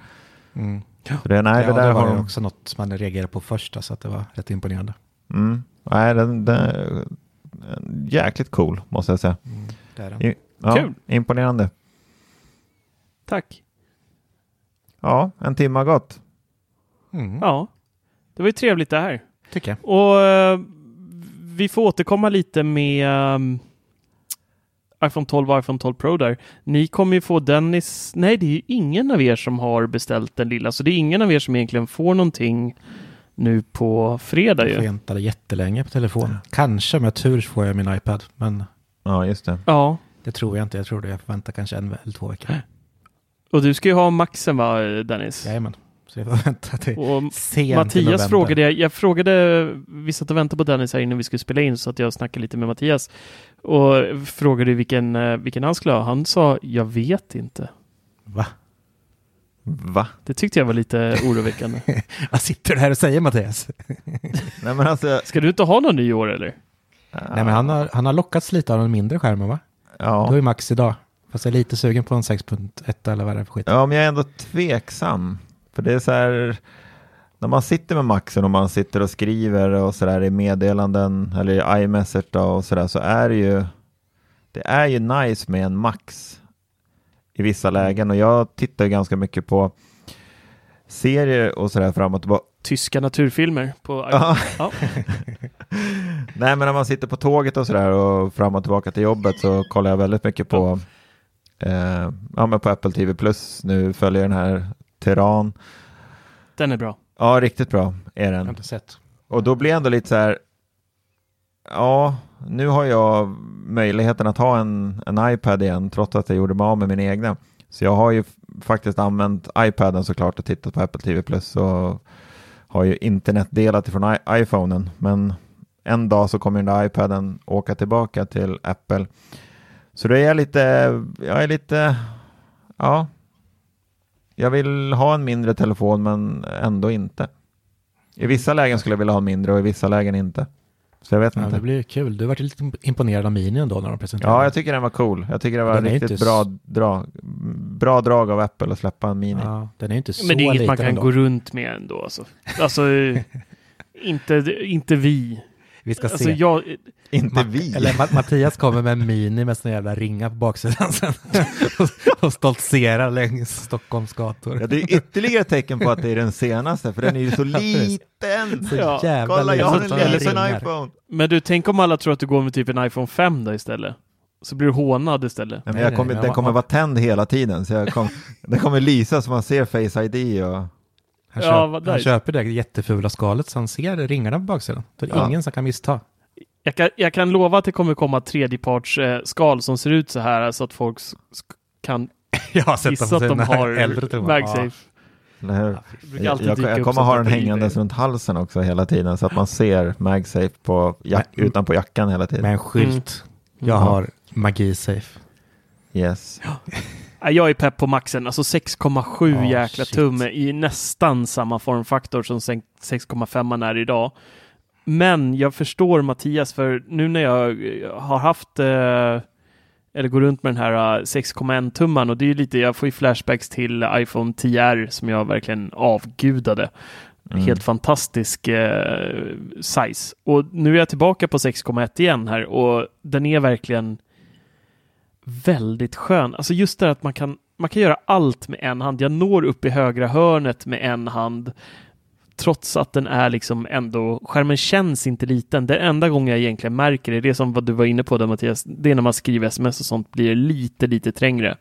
Mm. Så det, nej, ja, det där var har också något man reagerade på först, så att det var rätt imponerande. Mm. Nej, den, den, jäkligt cool måste jag säga. Mm, det är den. I, ja, Kul. Imponerande. Tack. Ja, en timme har gått. Mm, Ja, det var ju trevligt det här. tycker jag. Och eh, vi får återkomma lite med ehm, iPhone 12 och iPhone 12 Pro där. Ni kommer ju få Dennis. Nej, det är ju ingen av er som har beställt den lilla, så det är ingen av er som egentligen får någonting nu på fredag Jag ju. väntade jättelänge på telefon. Kanske med tur får jag min iPad, men Ja, just det. Ja, det tror jag inte. Jag tror det. Jag får vänta kanske en eller två veckor. och du ska ju ha Maxen va, Dennis? Jajamän. Så jag får vänta till Och sent Mattias frågade, jag, jag frågade, vi satt och väntade på Dennis här innan vi skulle spela in så att jag snackade lite med Mattias och frågade vilken, eh, vilken han skulle ha. Han sa, jag vet inte. Va? Va? Det tyckte jag var lite oroväckande. Vad sitter du här och säger Mattias? Nej, men alltså. Ska du inte ha någon nyår eller? Nej men han har, han har lockats lite av den mindre skärmen va? Det var Ja. ju Max idag. Fast jag är lite sugen på en 6.1 eller vad det är för skit. ja, men jag är ändå tveksam. För det är så här. När man sitter med Maxen och man sitter och skriver och så där i meddelanden eller i iMessage då och så där så är det ju. Det är ju nice med en Max i vissa lägen och jag tittar ganska mycket på serier och så där fram och tillbaka. Tyska naturfilmer på Ja. Ja. Nej, men när man sitter på tåget och sådär och fram och tillbaka till jobbet så kollar jag väldigt mycket på, eh, ja, men på Apple TV Plus. Nu följer den här Teheran. Den är bra. Ja, riktigt bra är Jag har den. inte sett. Och då blir jag ändå lite så här, Ja, nu har jag möjligheten att ha en, en iPad igen trots att jag gjorde mig av med min egna. Så jag har ju faktiskt använt iPaden såklart och tittat på Apple TV Plus och har ju internetdelat ifrån I- iPhonen. Men en dag så kommer den där iPaden åka tillbaka till Apple. Så då är jag lite, jag är lite, ja. Jag vill ha en mindre telefon men ändå inte. I vissa lägen skulle jag vilja ha en mindre och i vissa lägen inte. Så jag vet Ja, inte. det blir kul. Du var lite imponerad av Mini ändå när de presenterade. Ja, jag tycker den var cool. Jag tycker det var Den riktigt inte bra drag, bra drag av Apple att släppa en Mini. Ja, den är inte så Men det är inget man kan ändå. gå runt med ändå. Alltså, alltså inte, inte vi. Vi ska Alltså, se. jag, Inte Ma- vi. Eller Ma- Mattias kommer med en Mini med såna jävla ringar på baksidan sen. och, och stoltserar längs Stockholms gator. Ja, det är ytterligare ett tecken på att det är den senaste, för den är ju så liten. Så Ja, jävla Kolla, jag har en liten iPhone. men du, tänk om alla tror att du går med typ en iPhone 5 då istället. Så blir du hånad istället. Nej, men jag nej, kommer, den kommer vara tänd hela tiden, så jag kom, den kommer lysa så man ser Face ID och... Han, Ja, köp, han köper det jättefula skalet så han ser ringarna på baksidan. Det är Ja. ingen som kan missta. Jag kan, jag kan lova att det kommer komma tredjeparts eh, skal som ser ut så här så att folk kan Jag har sett gissa att de har äldre. MagSafe. Brukar Jag, alltid jag, jag kommer sånt ha där den hängandes runt halsen också hela tiden, så att man ser MagSafe på jack, Men- utanpå jackan hela tiden. Med en skylt. Jag Mm. har MagiSafe. Yes. Ja, Jag är pepp på maxen, alltså 6,7 Ja, jäkla shit. tum i nästan samma formfaktor som 6,5 är idag. Men jag förstår Mattias, för nu när jag eh, har haft eh, eller går runt med den här eh, 6,1 tumman och det är ju lite, jag får ju flashbacks till iPhone 10R som jag verkligen avgudade. Mm. Helt fantastisk eh, size. Och nu är jag tillbaka på 6,1 igen här och den är verkligen väldigt skön. Alltså just det att man kan, man kan göra allt med en hand. Jag når upp i högra hörnet med en hand trots att den är liksom ändå, skärmen känns inte liten. Det enda gången jag egentligen märker det, det är som vad du var inne på där Mattias, det är när man skriver sms och sånt blir det lite, lite trängre.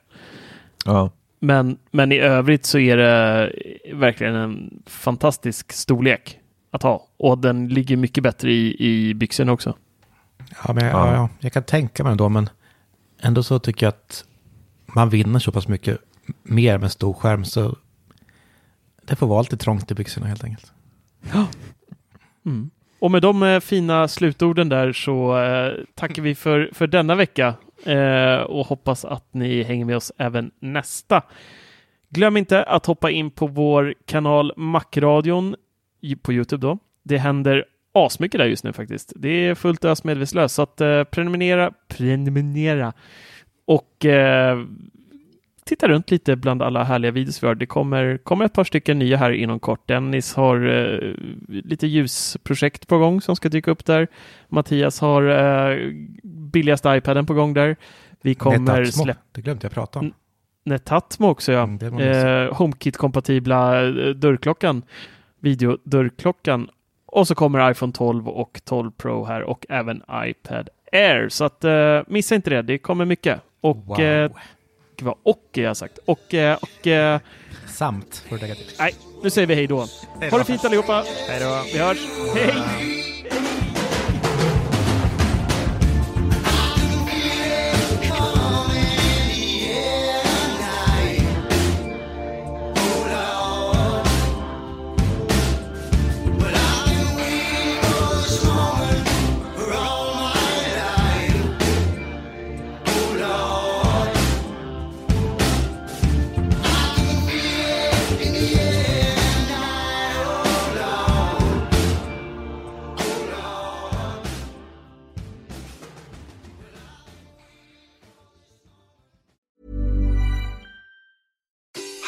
Ja. Men, men i övrigt så är det verkligen en fantastisk storlek att ha och den ligger mycket bättre i, i byxorna också. Ja, men, ja. Ja, jag kan tänka mig ändå, men ändå så tycker jag att man vinner så pass mycket mer med stor skärm så det får vara lite trångt i byxorna helt enkelt. Mm. Och med de eh, fina slutorden där så eh, tackar vi för, för denna vecka eh, och hoppas att ni hänger med oss även nästa. Glöm inte att hoppa in på vår kanal Macradion på Youtube då. Det händer asmycket där just nu faktiskt. Det är fullt ös medvetslöst, så att eh, prenumerera, prenumerera och eh, titta runt lite bland alla härliga videos vi har. Det kommer, kommer ett par stycken nya här inom kort. Dennis har eh, lite ljusprojekt på gång som ska dyka upp där. Mattias har eh, billigaste iPaden på gång där. Vi kommer släppa det glömde jag prata om. Netatmo också ja. Mm. Eh, HomeKit-kompatibla eh, dörrklockan, videodörrklockan. Och så kommer iPhone 12 och 12 Pro här och även iPad Air. Så att eh, missa inte det, det kommer mycket. Och Wow. eh, vad och jag har sagt. Och, eh, och eh, Samt, för att lägga till. nej, nu säger vi hej då. Ha det fint allihopa. Hej då. Vi hörs. Hej!